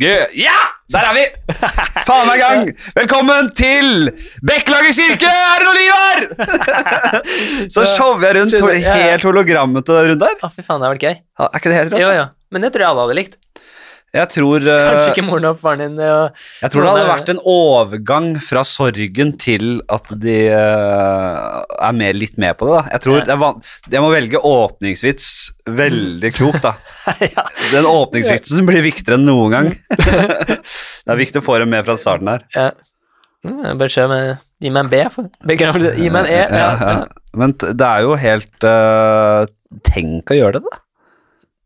A: G! Ja! Der er vi! Faen meg gang! Velkommen til Bekkelaget kirke! Er det noe liv her? Så shower jeg rundt
B: helt hologrammet
A: til hologrammete rundt der.
B: Å, fy faen, det har vært gøy.
A: Ja, Er ikke det helt rått?
B: Jo, jo. Men det tror jeg alle hadde likt.
A: Jeg tror, eh,
B: Kanskje ikke moren og faren din. Og,
A: jeg tror det hadde vært en overgang fra sorgen til at de eh, er mer, litt med på det. da. Jeg tror
B: Ja.
A: det van Jeg må velge åpningsvits veldig klokt, da.
B: ja.
A: Den åpningsvitsen blir viktigere enn noen gang. det er viktig å få dem med fra starten her.
B: ja. Mm, jeg bare se med Gi meg en B. For. Begravelse. Gi meg en E. Ja, ja.
A: Men det er jo helt uh, Tenk å gjøre det, da.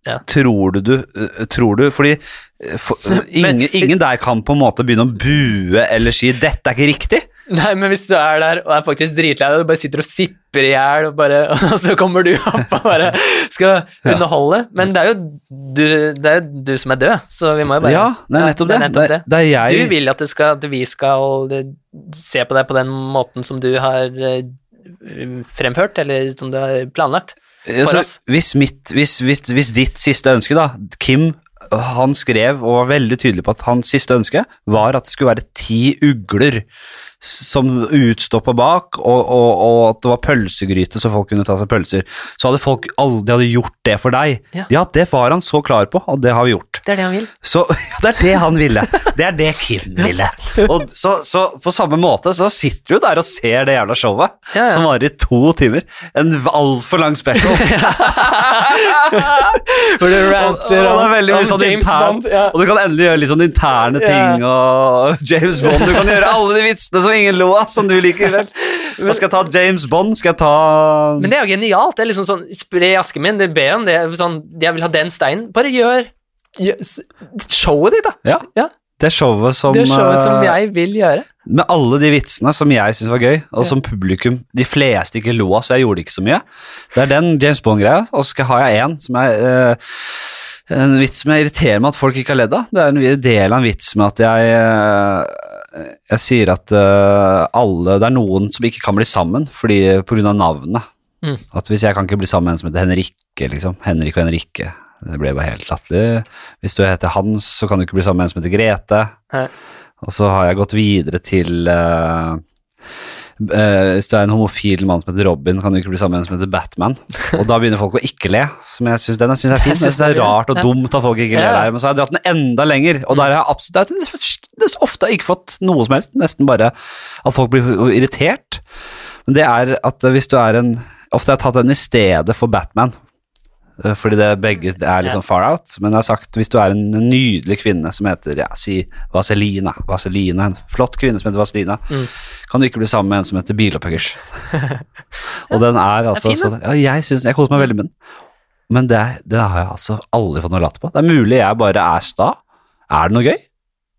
B: Ja.
A: Tror du du eh, Tror du Fordi eh, for, ingen, ingen der kan på en måte begynne å bue eller si 'dette er ikke riktig'.
B: Nei, men hvis du er der og er faktisk dritlei deg, og bare sitter og sipper i hjel, og, og så kommer du opp og bare skal underholde Men det er jo du, det er jo du som er død, så vi må jo bare
A: Ja, det er nettopp det.
B: er nettopp
A: Det, det er jeg
B: Du vil at, du skal, at vi skal eh, se på deg på den måten som du har fremført, eller som du har planlagt.
A: Ja,
B: for oss.
A: Hvis, mitt, hvis, hvis, hvis ditt siste ønske, da Kim han skrev og var veldig tydelig på at hans siste ønske var at det skulle være ti ugler som utstoppa bak, og, og, og at det var pølsegryte så folk kunne ta seg pølser. Så hadde folk aldri hadde gjort det for deg.
B: Ja.
A: det var han så klar på, og det har vi gjort.
B: Det er det han vil.
A: Så det er det han ville. Det er det Kim ville. Og så, så på samme måte så sitter du der og ser det jævla showet,
B: Ja, ja.
A: som varer i to timer. En altfor lang special.
B: Hvor du ranter
A: og, og det veldig
B: om
A: sånn
B: James
A: intern,
B: Bond. Ja.
A: Og du kan endelig gjøre litt sånn interne ting og James Bond. Du kan gjøre alle de vitsene som ingen lo av, som du liker. vel? Men, skal jeg ta? James Bond? Skal jeg ta
B: Men det er jo genialt. Det er liksom sånn Spre asken min, det ber om det. Sånn, jeg vil ha den steinen. Bare gjør, showet ditt, da.
A: Ja.
B: Ja.
A: Det showet som,
B: Det showet som
A: eh,
B: jeg vil gjøre.
A: Med alle de vitsene som jeg syns var gøy, og som publikum de fleste ikke lo av, så jeg gjorde ikke så mye. Det er den James Bond-greia, og så har jeg en som er eh, en vits som jeg irriterer meg at folk ikke har ledd av. Det er en del av en vits med at jeg eh, jeg sier at eh, alle Det er noen som ikke kan bli sammen fordi på grunn av navnet.
B: Mm.
A: At hvis jeg kan ikke bli sammen med en som heter Henrikke, liksom. Henrik og Henrikke. Det ble bare helt latterlig. Hvis du heter Hans, så kan du ikke bli sammen med en som heter Grete.
B: Nei.
A: Og så har jeg gått videre til uh, uh, Hvis du er en homofil mann som heter Robin, kan du ikke bli sammen med en som heter Batman. Og da begynner folk å ikke le, som jeg den jeg synes er fin. Jeg synes det er rart og dumt at folk ikke ler der, men så har jeg dratt den enda lenger, og der har jeg absolutt det er ofte ikke fått noe som helst, nesten bare at folk blir irritert. Men det er at hvis du er en Ofte har jeg tatt den i stedet for Batman. Eh, Fordi det begge det er liksom far out. Men jeg har sagt hvis du er en nydelig kvinne som heter ja, si Vaselina, Vaselina, en flott kvinne som heter Vaselina,
B: Mm.
A: kan du ikke bli sammen med en som heter Bilopphøggers. Og den er altså
B: fin,
A: så, ja, Jeg synes, jeg koser meg veldig med den. Men det, er- det har jeg altså aldri fått noe latter på. Det er mulig jeg bare er sta. Er det noe gøy?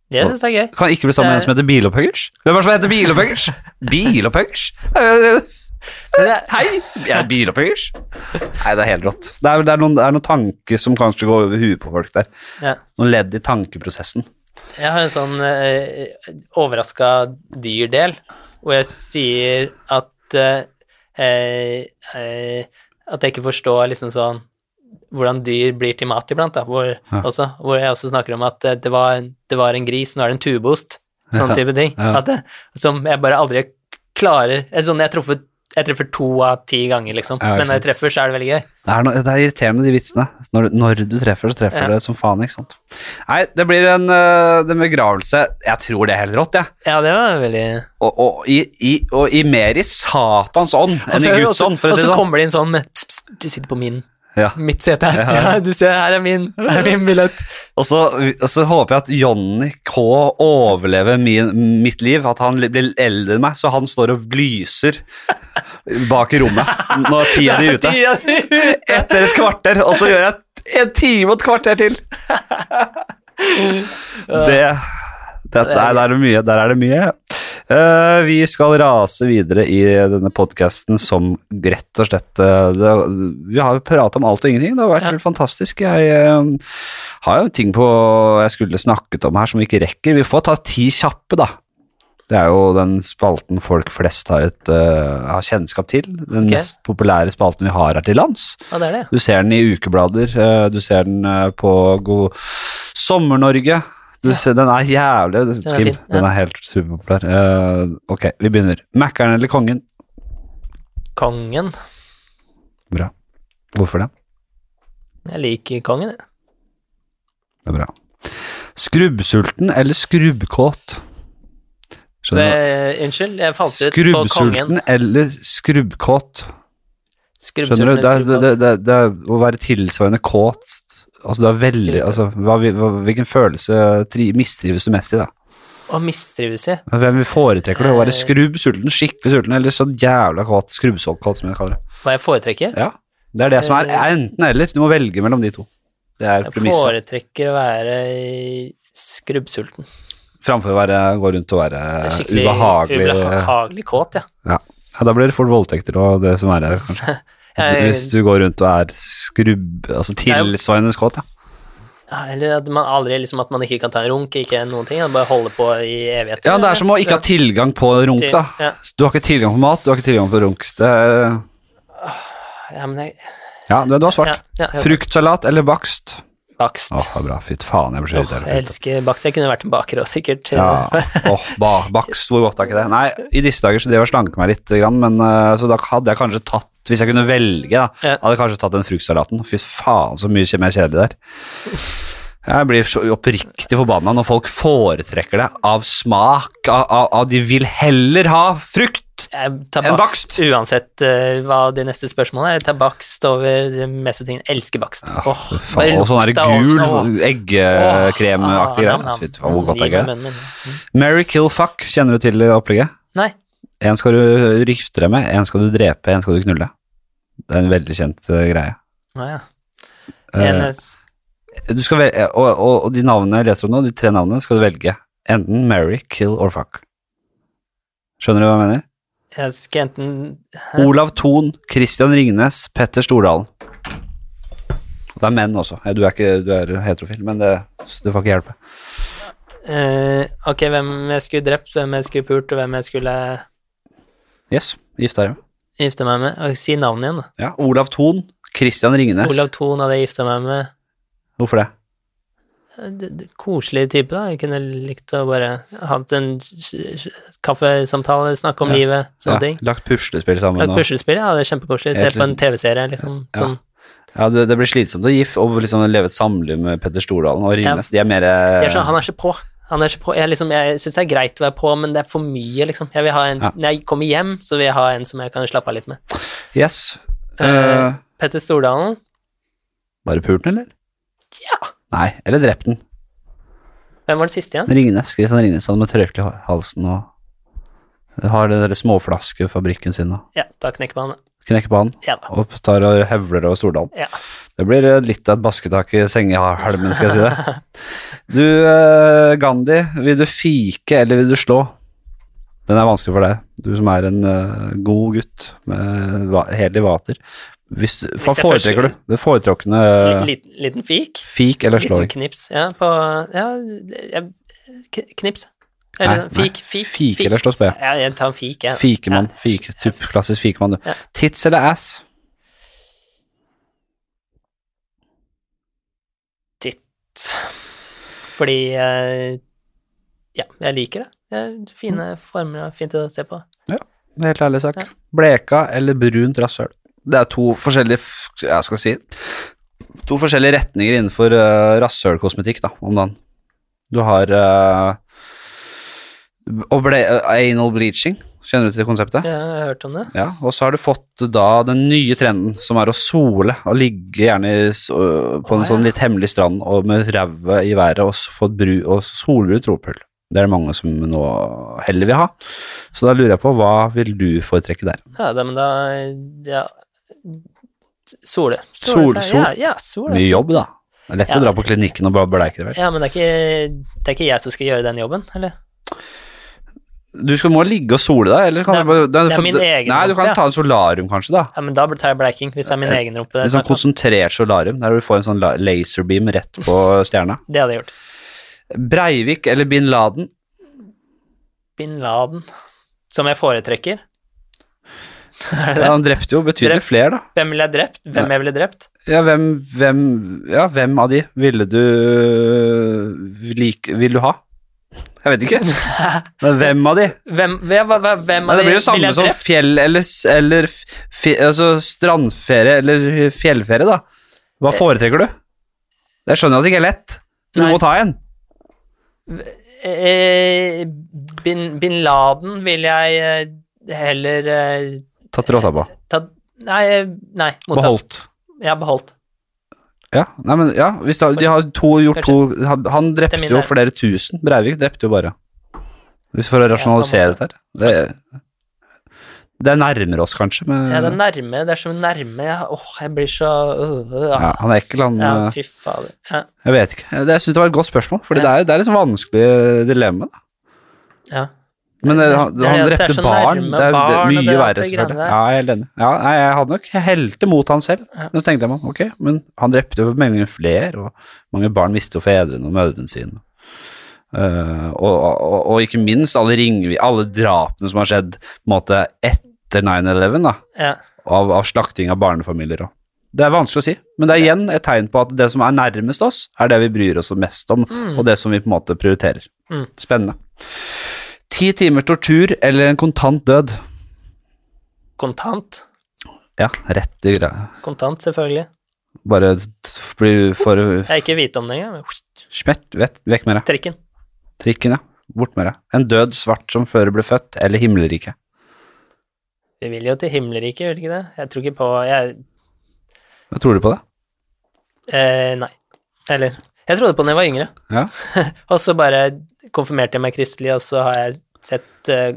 B: Jeg syns det er gøy.
A: Kan ikke bli sammen med en som heter Bilopphøggers? Hvem er det som heter Bilopphøggers? Bilopphøggers?
B: Er-
A: Hei! Jeg er bilopphøggers. Nei, det er helt rått. Det er, det, er noen, det er noen tanker som kanskje går over huet på folk der.
B: Ja.
A: Noen ledd i tankeprosessen.
B: Jeg har en sånn eh, overraska dyrdel, hvor jeg sier at eh, eh, eh, At jeg ikke forstår liksom sånn hvordan dyr blir til mat iblant, da, hvor,
A: Ja.
B: også, hvor jeg også snakker om at det var, det var en gris, nå er det en tubeost, sånn
A: Ja.
B: type ting.
A: Ja.
B: At som jeg bare aldri klarer Sånn jeg treffer, jeg treffer to av ti ganger, liksom,
A: Ja,
B: men når jeg treffer, så er det veldig gøy.
A: Det er, no, det er irriterende, de vitsene. Når, når du treffer, så treffer
B: Ja.
A: det som faen, ikke sant. Nei, det blir en, uh, en begravelse Jeg tror det er helt rått, jeg.
B: Ja, det var veldig
A: Og, og, i, i, og i mer i satans ånd enn i Guds ånd, for å si det sånn.
B: Og så kommer det inn sånn med pst, pst, Du sitter på min
A: Ja.
B: mitt sete her.
A: Ja.
B: Du ser, her er min, her er min billett.
A: Og så, og så håper jeg at Johnny K overlever min, mitt liv, at han blir eldre enn meg, så han står og lyser bak i rommet når tida di er ute. Etter et kvarter, og så gjør jeg en time og et kvarter til. Det, det, der, der er det mye. Der er det mye. Eh, vi skal rase videre i denne podkasten som rett og slett uh, det, Vi har jo pratet om alt og ingenting. Det har vært
B: Ja.
A: helt fantastisk. Jeg uh, har jo ting på jeg skulle snakket om her som vi ikke rekker. Vi får ta ti kjappe, da. Det er jo den spalten folk flest har, et, uh, har kjennskap til. Den
B: okay.
A: mest populære spalten vi har her til lands.
B: Ja, det det.
A: Du ser den i ukeblader, uh, du ser den uh, på God Sommer-Norge. Du ser, den er jævlig
B: er fin, ja.
A: den er helt superpopulær. Uh, ok, vi begynner. Mækkern eller kongen?
B: Kongen.
A: Bra. Hvorfor det?
B: Jeg liker kongen, jeg.
A: Det er bra. Skrubbsulten eller skrubbkåt? Skjønner du?
B: Eh, Unnskyld, jeg falt ut på kongen.
A: Skrubbsulten eller skrubbkåt? Skjønner
B: Skrubbsulten
A: du? Det er, det, det, det er å være tilsvarende kåt Altså, du er veldig Altså, hva, hva, hvilken følelse tri, mistrives du mest i, da?
B: Å mistrives i.
A: Hvem foretrekker du? Å være
B: skrubbsulten,
A: skrubb sulten, skikkelig sulten, eller så jævla kåt, skrubbkåt, som jeg kaller det?
B: Hva jeg foretrekker?
A: Ja, det er det som er, er enten eller. Du må velge mellom de to. Det er
B: Jeg foretrekker å være skrubbsulten.
A: Framfor å være, gå rundt og være ubehagelig
B: ubehagelig kåt, ja.
A: ja. ja, da blir det fort voldtekter og det som er her, kanskje. Hvis du, går rundt og er skrubb... Altså tilsvarende kåt, ja.
B: Ja, eller at man aldri liksom at man ikke kan ta en runk, ikke noen ting, bare holde på i evigheter.
A: Ja, det er som å ikke ha tilgang på runk, da.
B: Ja,
A: Du har ikke tilgang på mat, du har ikke tilgang på runk. Det er,
B: ja men jeg
A: ja, du, har svart.
B: ja.
A: Fruktsalat eller bakst?
B: Bakst.
A: Åh, er bra. Fy faen, jeg blir så
B: Åh, jeg elsker bakst. Jeg kunne vært en baker òg, sikkert.
A: Ja, åh, ba, bakst, hvor godt er ikke det? Nei, i disse dager så drev jeg og slanke meg litt, men eh, så da hadde jeg kanskje tatt, hvis jeg kunne velge, da,
B: Ja.
A: hadde jeg kanskje tatt den fruktsalaten. Fy faen, så mye mer kjedelig der. Jeg blir så oppriktig forbanna når folk foretrekker det av smak, av, av, av de vil heller ha frukt.
B: Tar
A: En
B: bakst, uansett uh, hva det neste spørsmålet er. Jeg tar bakst over de meste tingene. Elsker bakst.
A: Ja,
B: oh,
A: faen, og sånn er gul eggekremaktig. Fy faen, hvor godt er ikke
B: meg
A: det? Mary kill fuck, kjenner du til opplegget?
B: Nei.
A: En skal du rifte deg med, en skal du drepe, en skal du knulle. Det er en veldig kjent uh, greie.
B: Å, ja.
A: Eh,
B: En,
A: du skal velge, og, og, og de navnene jeg leser om nå, de tre navnene, skal du velge. Enten Mary, kill or fuck. Skjønner du hva jeg mener?
B: Jeg skal enten Hæ?
A: Olav Thon, Christian Ringnes, Petter Stordalen. Det er menn også. Du er, ikke, du er heterofil, men det, det får ikke hjelpe.
B: Uh, Ok, hvem jeg skulle drept, hvem jeg skulle pult, og hvem jeg skulle
A: Yes, gifta deg.
B: Gifta meg med og Si navnet igjen, da.
A: Ja, Olav Thon. Christian Ringnes.
B: Olav Thon hadde jeg gifta meg med.
A: Hvorfor det?
B: Koselig type, da. Jeg kunne likt å bare hatt en kaffesamtale, snakke om
A: Ja.
B: livet, sånne
A: ja,
B: ting.
A: Lagt puslespill sammen.
B: Lagt puslespill, ja, det er kjempekoselig. Se på en TV-serie, liksom.
A: Ja.
B: Sånn.
A: Ja, det, det blir slitsomt å gifte og liksom leve et samliv med Petter Stordalen og Ringnes. De er mer
B: er sånn, han er ikke på. Han er ikke på. Jeg, liksom, jeg syns det er greit å være på, men det er for mye, liksom. Jeg en,
A: Ja.
B: Når jeg kommer hjem, så vil jeg ha en som jeg kan slappe av litt med.
A: Yes. Uh,
B: Petter Stordalen
A: bare pult eller?
B: Ja.
A: Nei, eller drept den.
B: Hvem var det siste igjen?
A: Ringnes. Kristian Ringnes hadde med tørkle i halsen og har den der småflaskefabrikken sin og
B: Ja, da knekker man det.
A: knekker på han
B: Ja da.
A: og tar og hevler over Stordalen.
B: Ja.
A: Det blir eh, litt av et basketak i sengehalmen, skal jeg si det. Du, eh, Gandhi, vil du fike eller vil du slå? Den er vanskelig for deg, du som er en eh, god gutt med hel i vater. Hvis, hva
B: Hvis
A: foretrekker du? Det foretrukne
B: Liten, liten fik.
A: fik eller
B: Liten knips. Ja, på Ja, knips. Eller
A: Nei, nei.
B: fik, fik.
A: Eller slåss på?
B: Ja, jeg tar en fik, jeg.
A: Fikemann.
B: Ja.
A: Fik, typ klassisk fikemann, du.
B: Ja.
A: Tits eller ass?
B: Titt. Fordi eh, Ja, jeg liker det. det er fine former og fint å se på.
A: Ja, Helt ærlig sak.
B: Ja.
A: Bleka eller brunt rasshøl? Det er to forskjellige Jeg skal si To forskjellige retninger innenfor uh, rasshølkosmetikk, da, om dagen. Du har uh, ble, anal bleaching. Kjenner du til det konseptet?
B: Ja, jeg har hørt om det.
A: Ja, og så har du fått da den nye trenden som er å sole, og ligge gjerne i, på en
B: sånn ja.
A: litt hemmelig strand og med ræva i været og, få et bru, og solbrunt tropull. Det er det mange som nå heller vil ha. Så da lurer jeg på, hva vil du foretrekke der?
B: Ja, det, men da Ja. Sole.
A: Sol- sol?
B: Ja, ja, sol. er
A: Mye jobb, da. Det er lett
B: Ja.
A: å dra på klinikken og bare bleike det, vel.
B: Ja, men det er, ikke, det er ikke jeg som skal gjøre den jobben, eller?
A: Du skal må ligge og sole deg, eller kan
B: Det er-
A: du bare
B: det er
A: for-
B: min egen
A: Nei, du kan
B: rumpe, ja.
A: ta en solarium, kanskje, da.
B: Ja, men da tar jeg bleiking, hvis det er min egen rumpe. det
A: En sånn konsentrert solarium, der du får en sånn laserbeam rett på stjerna.
B: Det hadde jeg gjort.
A: Breivik eller bin Laden?
B: Bin Laden, som jeg foretrekker.
A: Ja, han drepte jo betydelig flere, da.
B: Hvem ville jeg drept? Hvem jeg ville drept?
A: Ja, hvem, hvem, ja, hvem av de ville du like, vil du ha? Jeg vet ikke. Men hvem av de?
B: Hvem, hvem, hvem, av
A: det blir jo samme som fjell eller, eller f- altså strandferie eller fjellferie, da. Hva foretrekker du? Jeg skjønner at det ikke er lett. Du
B: Nei.
A: må ta en.
B: Eh, bin, bin Laden vil jeg eh, heller eh,
A: Tatt råta på.
B: Tatt, Nei, nei motsatt.
A: Beholdt.
B: Ja, beholdt.
A: Ja, nei, men ja, hvis da, de har to, gjort to Han, drepte jo flere tusen. Breivik drepte jo bare. Hvis For å rasjonalisere dette her. Det, det er nærmere oss, kanskje. Men,
B: Ja, det er nærme. Det er så nærme. Åh, åh, jeg blir så uh, øh,
A: ja, han er ekkel, han.
B: ja,
A: eh,
B: fy fader. Ja,
A: Jeg vet ikke. Jeg syns det var et godt spørsmål, for
B: Ja.
A: det er, det er liksom vanskelig dilemma. da.
B: ja.
A: Men
B: Det
A: han, han drepte
B: så
A: barn. Det er, det er mye
B: er
A: verre, selvfølgelig. Ja, jeg er helt enig. Ja, nei, jeg hadde nok helt mot han selv.
B: Ja.
A: Men så tenkte jeg meg, ok, men han drepte jo mange flere, og mange barn mistet jo fedrene og mødrene sine. Uh, og, og, og ikke minst alle, ringvi, alle drapene som har skjedd på en måte etter 9-11, da,
B: ja.
A: av, av slakting av barnefamilier. Og. Det er vanskelig å si, men det er igjen et tegn på at det som er nærmest oss, er det vi bryr oss mest om,
B: Mm.
A: og det som vi på en måte prioriterer.
B: Mm.
A: Spennende. Ti timer tortur eller en kontant død?
B: Kontant.
A: Ja, rett i greia.
B: Kontant, selvfølgelig.
A: Bare bli for
B: Jeg er ikke hvit om det engang.
A: smett, vet, vekk med deg.
B: Trikken.
A: Trikken, ja. Bort med deg. En død svart som før ble født, eller himmelriket.
B: Vi vil jo til himmelriket, gjør vi ikke det? Jeg tror ikke på jeg,
A: Hva tror du på det?
B: eh, Nei. Eller Jeg trodde på det da jeg var yngre.
A: Ja.
B: og så bare konfirmerte jeg meg kristelig, og så har jeg sett eh,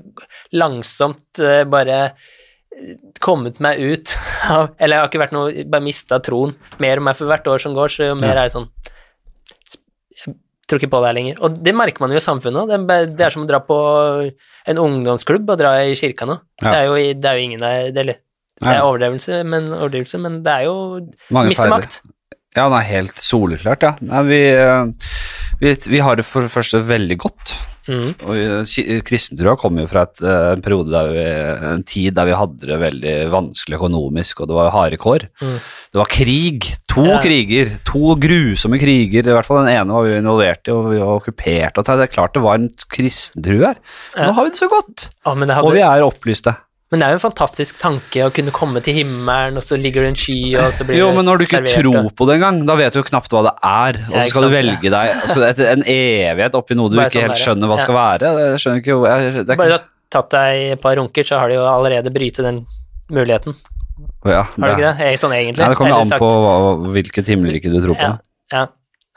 B: langsomt eh, bare eh, kommet meg ut av Eller jeg har ikke vært noe Bare mista troen mer og mer for hvert år som går, så jo mer er jeg sånn Jeg tror ikke på det her lenger. Og det merker man jo i samfunnet. Det det er som å dra på en ungdomsklubb og dra i kirka nå.
A: Ja.
B: Det, er jo, det er jo ingen der det, er- det er overdrivelse, men, overdrivelse, men det er jo
A: Mange
B: Miste makt.
A: Ja, det er helt soleklart, ja. Nei, vi, vi, vi har det for det første veldig godt.
B: Mm.
A: Og eh, ki- kristentrua kom jo fra et, eh, en periode der vi, en tid der vi hadde det veldig vanskelig økonomisk, og det var harde kår.
B: Mm.
A: Det var krig. To
B: Ja.
A: kriger. To grusomme kriger. I hvert fall den ene var vi involvert i, og vi var okkupert. Og det er klart det var en kristentru her.
B: Ja.
A: Nå har vi det så godt,
B: men, det
A: og vi er opplyste.
B: Men det er jo en fantastisk tanke å kunne komme til himmelen, og så ligger det en sky, og så blir
A: Jo,
B: det
A: men når du ikke
B: servert,
A: tror på det engang, da vet du jo knapt hva det er. Og så
B: skal
A: skal du
B: sant,
A: velge deg skal du, en evighet oppi noe du
B: Bare
A: ikke
B: sånn
A: helt
B: der,
A: skjønner hva
B: ja.
A: skal være. Jeg skjønner ikke jeg, det
B: Bare du har tatt deg et par runker, så har du jo allerede brytet den muligheten.
A: ja,
B: Har du ikke det? Sånn egentlig.
A: Ja, det kommer an på hva, hvilket himmelrike du tror på.
B: Ja, ja.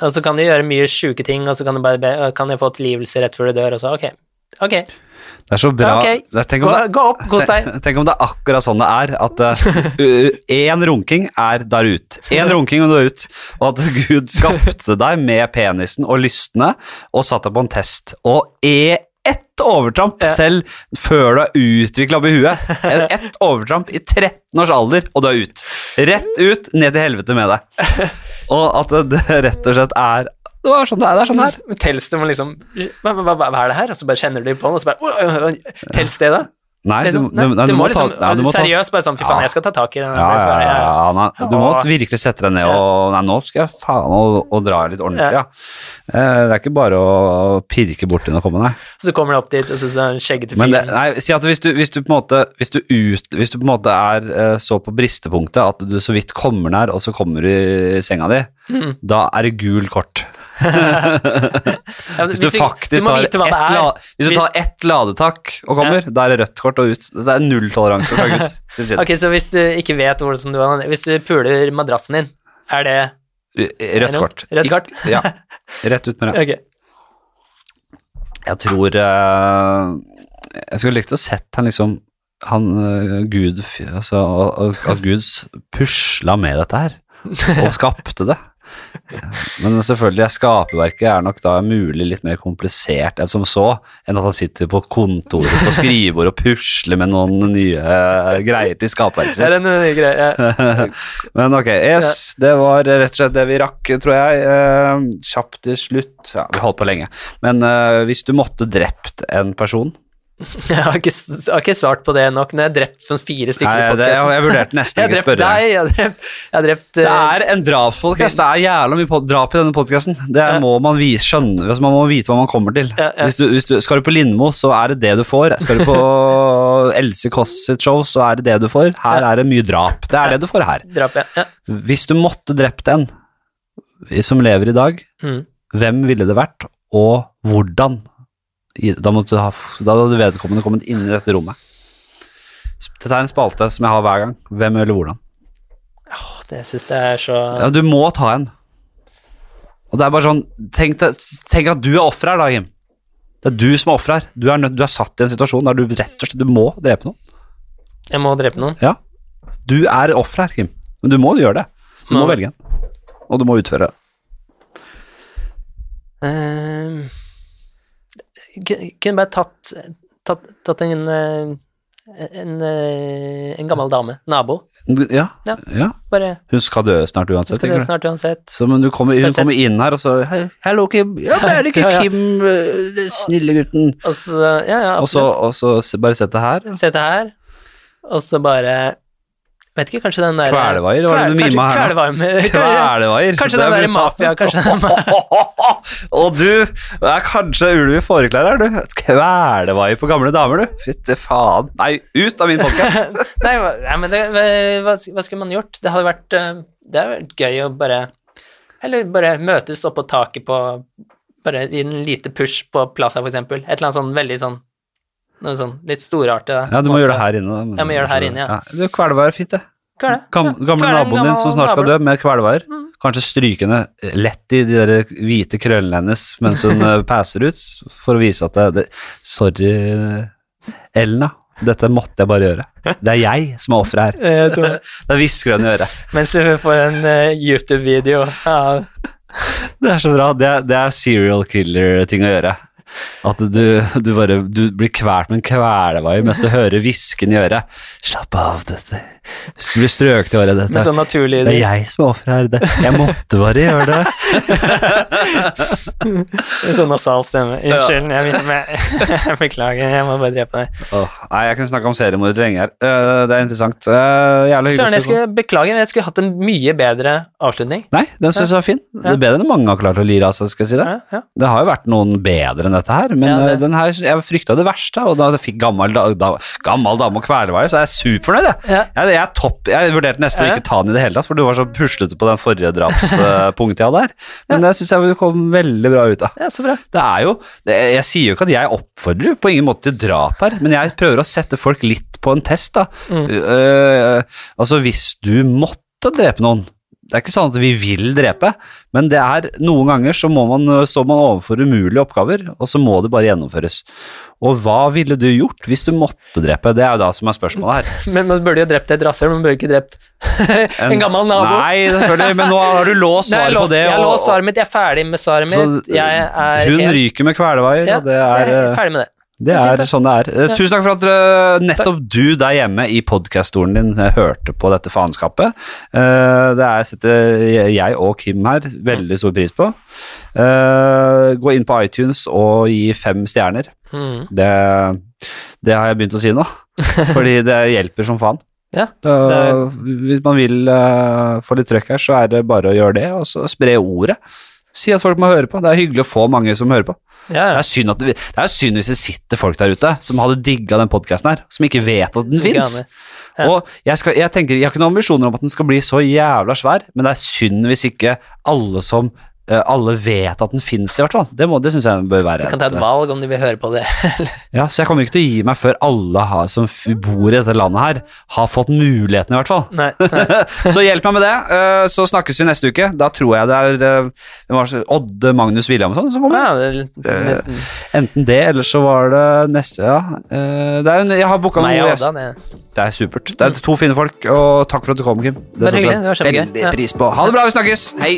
B: Og så kan du gjøre mye sjuke ting, og så kan du bare be Kan jeg få tilgivelse rett før du dør, og så ok. Ok,
A: Det er så bra.
B: Ja,
A: okay. tenk, tenk,
B: gå,
A: om det,
B: gå opp, kos deg.
A: tenk om det er akkurat sånn det er, at én runking er der ut. Én runking og du er ut. Og at Gud skapte deg med penisen og lystne og satte deg på en test. Og er ett overtramp selv før du er utvikla opp i huet. Ett overtramp i 13 års alder, og du er ut. Rett ut, ned til helvete med deg. Og at det rett og slett er Det var sånn det er. Det er sånn her. er.
B: Men det må liksom hva, hva, hva, hva er det her? Og så bare kjenner du på den, og så bare «Oi, oi, oi, Tels det, da?
A: Nei, du, du, du,
B: du, må
A: ta-
B: liksom
A: nei, du må
B: Seriøst, bare sånn fy faen,
A: Ja.
B: jeg skal ta tak i den.
A: Ja, ja, ja, ja. Nei, du må virkelig sette deg ned og Nei, nå skal jeg faen og, og dra litt ordentlig, ja. Eh, Det er ikke bare å pirke borti den og komme, nei.
B: Så du kommer opp dit, og så så er skjeggete
A: Men
B: fyr.
A: nei, si at hvis du, hvis du på en måte Hvis du, ut, hvis du på en måte er eh, så på bristepunktet at du så vidt kommer nær, og så kommer du i senga di,
B: Mm.
A: da er det gul kort.
B: Ja,
A: Hvis du faktisk
B: du
A: tar
B: er.
A: la, Hvis du tar ett ladetak og kommer, da er det rødt kort og ut. Det er nulltoleranse fra gutt.
B: Ok, så hvis du ikke vet hvordan du Hvis du puler madrassen din, er det
A: Rødt kort.
B: Rødt kort?
A: Ja. Rett ut med det.
B: Okay.
A: Jeg tror eh, Jeg skulle likt å sett han liksom han eh, Gud altså, At Gud pusla med dette her, og skapte det. Men selvfølgelig, skaperverket er nok da mulig litt mer komplisert enn som så, enn at han sitter på kontoret på skrivebord og pusler med noen nye eh, greier til skaperverket sitt.
B: Ja.
A: Men ok, yes, det var rett og slett det vi rakk, tror jeg. Eh, kjapt til slutt. Ja, vi holdt på lenge. Men eh, hvis du måtte drept en person
B: Jeg har ikke, jeg har ikke svart på det nok. Når jeg har drept sånn fire stykker
A: Nei,
B: i
A: det,
B: podcasten.
A: jeg vurderte nesten ikke å spørre.
B: deg, jeg har drept, jeg har drept
A: Det
B: eh,
A: er en drapspodkast. Det er jævla mye drap i denne podkasten. Det er,
B: Ja.
A: må man vise, skjønne, altså man må vite hva man kommer til.
B: Ja, ja.
A: Hvis du, hvis du, skal du på Lindmo, så er det det du får. Skal du på Else Kåss sitt show, så er det det du får. Her er det mye drap. Det er det du får her.
B: drap.
A: Hvis du måtte drept en som lever i dag,
B: Mm.
A: hvem ville det vært, og hvordan? Da, måtte du ha, da hadde vedkommende kommet inn i dette rommet. Dette er en spalte som jeg har hver gang. Hvem eller hvordan?
B: Åh, det syns jeg er så
A: Ja, du må ta en. Og det er bare sånn Tenk, tenk at du er offer her, da, Jim. Det er du som er offer her. Du er, nød, du er satt i en situasjon der du rett og slett Du må drepe noen.
B: Jeg må drepe noen.
A: Ja. Du er offer her, Kim. Men du må gjøre det. Du må velge en. Og du må utføre det.
B: Uh, kunne bare tatt, tatt, tatt en en, en, eh, en gammel dame, nabo.
A: Ja.
B: Ja.
A: ja.
B: Bare
A: Hun skal dø snart uansett.
B: skal det
A: det?
B: snart uansett.
A: Så men du kommer, hun kommer inn her, og så Hei, Hallo, Kim. Ja, men er det ikke. Kim, øh, den snille gutten?
B: Og så, ja, ja,
A: Og så, og så bare sett det her.
B: Sette her, og så bare Vet ikke, kanskje den der
A: Kvelevaier, var det du mima her nå?
B: Kvelevaier. Kanskje
A: Det
B: den
A: er
B: der mafia, kanskje den
A: Og du det er kanskje ulv i fåreklær her, du. Kvelevaier på gamle damer, du. Fytti faen. Nei, ut av min podkast.
B: Nei, men det, hva, hva skulle man gjort? Det hadde vært eh, Det hadde vært gøy å bare Eller bare møtes oppå taket på Bare gi en lite push på Plaza, for eksempel. Et eller annet sånn veldig sånn Noe sånn litt storartet.
A: Ja, du må gjøre det her inne, da. men-
B: Jeg må gjøre det her inne, ja.
A: ja. Kvelvær er fint, det.
B: Er?
A: Gam,
B: Ja,
A: gamle naboen din som snart skal dø, med kvelvær.
B: Mm.
A: Kanskje strykende lett i de der hvite krøllene hennes mens hun eh, passer ut, for å vise at det, det Sorry, Elna. Dette måtte jeg bare gjøre. Det er jeg som er offeret her. Det hvisker hun i øret.
B: Mens vi får en uh, YouTube-video Ja.
A: Det er så bra. Det er, det er serial killer-ting å gjøre. At du, du bare du blir kvalt med en kvelevai mens du hører hvisken i øret. Slapp av, dette. Du blir strøket i
B: håret,
A: dette.
B: sånn naturlig
A: Det er jeg som er offeret her. Jeg måtte bare gjøre det.
B: Sånn nasal stemme. Unnskyld, jeg, jeg beklager, jeg må bare drepe deg.
A: Oh, nei, jeg kunne snakke om seriemordere lenge her. Uh, det er interessant. Uh, jævlig hyggelig.
B: Søren, jeg skulle beklager, jeg skulle hatt en mye bedre avslutning.
A: Nei, den syns jeg var fin. Det er bedre enn mange har klart å lire av seg, skal jeg si det.
B: Ja, ja.
A: Det har jo vært noen bedre enn dette her, men
B: Ja, det-
A: eh, den her, jeg frykta det verste, og da jeg fikk gammel, da, gammel dame og kvelervare, så er jeg superfornøyd, jeg.
B: Ja.
A: Jeg, jeg, er topp, jeg vurderte nesten å ikke ta den i det hele tatt, for du var så puslete på den forrige drapspunktet jeg hadde her. Men det syns jeg du kom veldig bra ut av.
B: ja, så bra.
A: Det er jo, det, jeg sier jo ikke at jeg oppfordrer på ingen måte til drap her, men jeg prøver å sette folk litt på en test, da.
B: Mm.
A: Uh, altså, hvis du måtte drepe noen det er ikke sånn at vi vil drepe, men det er noen ganger så må man, står man overfor umulige oppgaver, og så må det bare gjennomføres. Og hva ville du gjort hvis du måtte drepe? Det er jo da som er spørsmålet her.
B: Men man burde jo drept et rasshøl, man burde ikke drept en, gammel nabo.
A: Nei, selvfølgelig, men nå har du låst svaret
B: har
A: på
B: låst-
A: det.
B: Jeg har
A: og-
B: låst svaret mitt, jeg er ferdig med svaret
A: så
B: mitt. Jeg er
A: hun
B: helt-
A: ryker med kvelevaier,
B: ja,
A: og det er
B: jeg
A: eh,
B: er ferdig med det.
A: Det
B: er
A: sånn det er. Eh, Tusen takk for at eh, nettopp du der hjemme i podkaststolen din eh, hørte på dette faenskapet. Det er, setter jeg og Kim her veldig stor pris på. Gå inn på iTunes og gi fem stjerner.
B: Mm.
A: Det, det har jeg begynt å si nå, fordi det hjelper som faen.
B: Ja,
A: er... hvis man vil få litt trøkk her, så er det bare å gjøre det, og så spre ordet. Si at folk må høre på. Det er hyggelig å få mange som hører på.
B: Ja,
A: Det er synd, at det, det er synd hvis det sitter folk der ute som hadde digga den podkasten her, som ikke vet at den fins.
B: Ja.
A: Og jeg, skal, jeg tenker, jeg har ikke noen ambisjoner om at den skal bli så jævla svær, men det er synd hvis ikke alle som alle vet at den fins, i hvert fall. Det, må- det syns jeg bør være.
B: Du kan ta et
A: et-
B: valg om de vil høre på det.
A: ja, så jeg kommer ikke til å gi meg før alle har, som bor i dette landet her, har fått muligheten, i hvert fall.
B: Nei, nei.
A: Så hjelp meg med det, eh, så snakkes vi neste uke. Da tror jeg det er eh, hvem Odd Magnus Williamson som kommer.
B: Ja,
A: Eh, Enten det, eller så var det neste Ja. eh, det er jeg har booka
B: noen
A: noe
B: og
A: gjest.
B: Odda. Det.
A: Det er supert. Det er to fine folk, og takk for at du kom, Kim.
B: Det,
A: det
B: var
A: hyggelig,
B: det var kjempegøy.
A: Veldig pris på. Ha det bra, vi snakkes. Hei.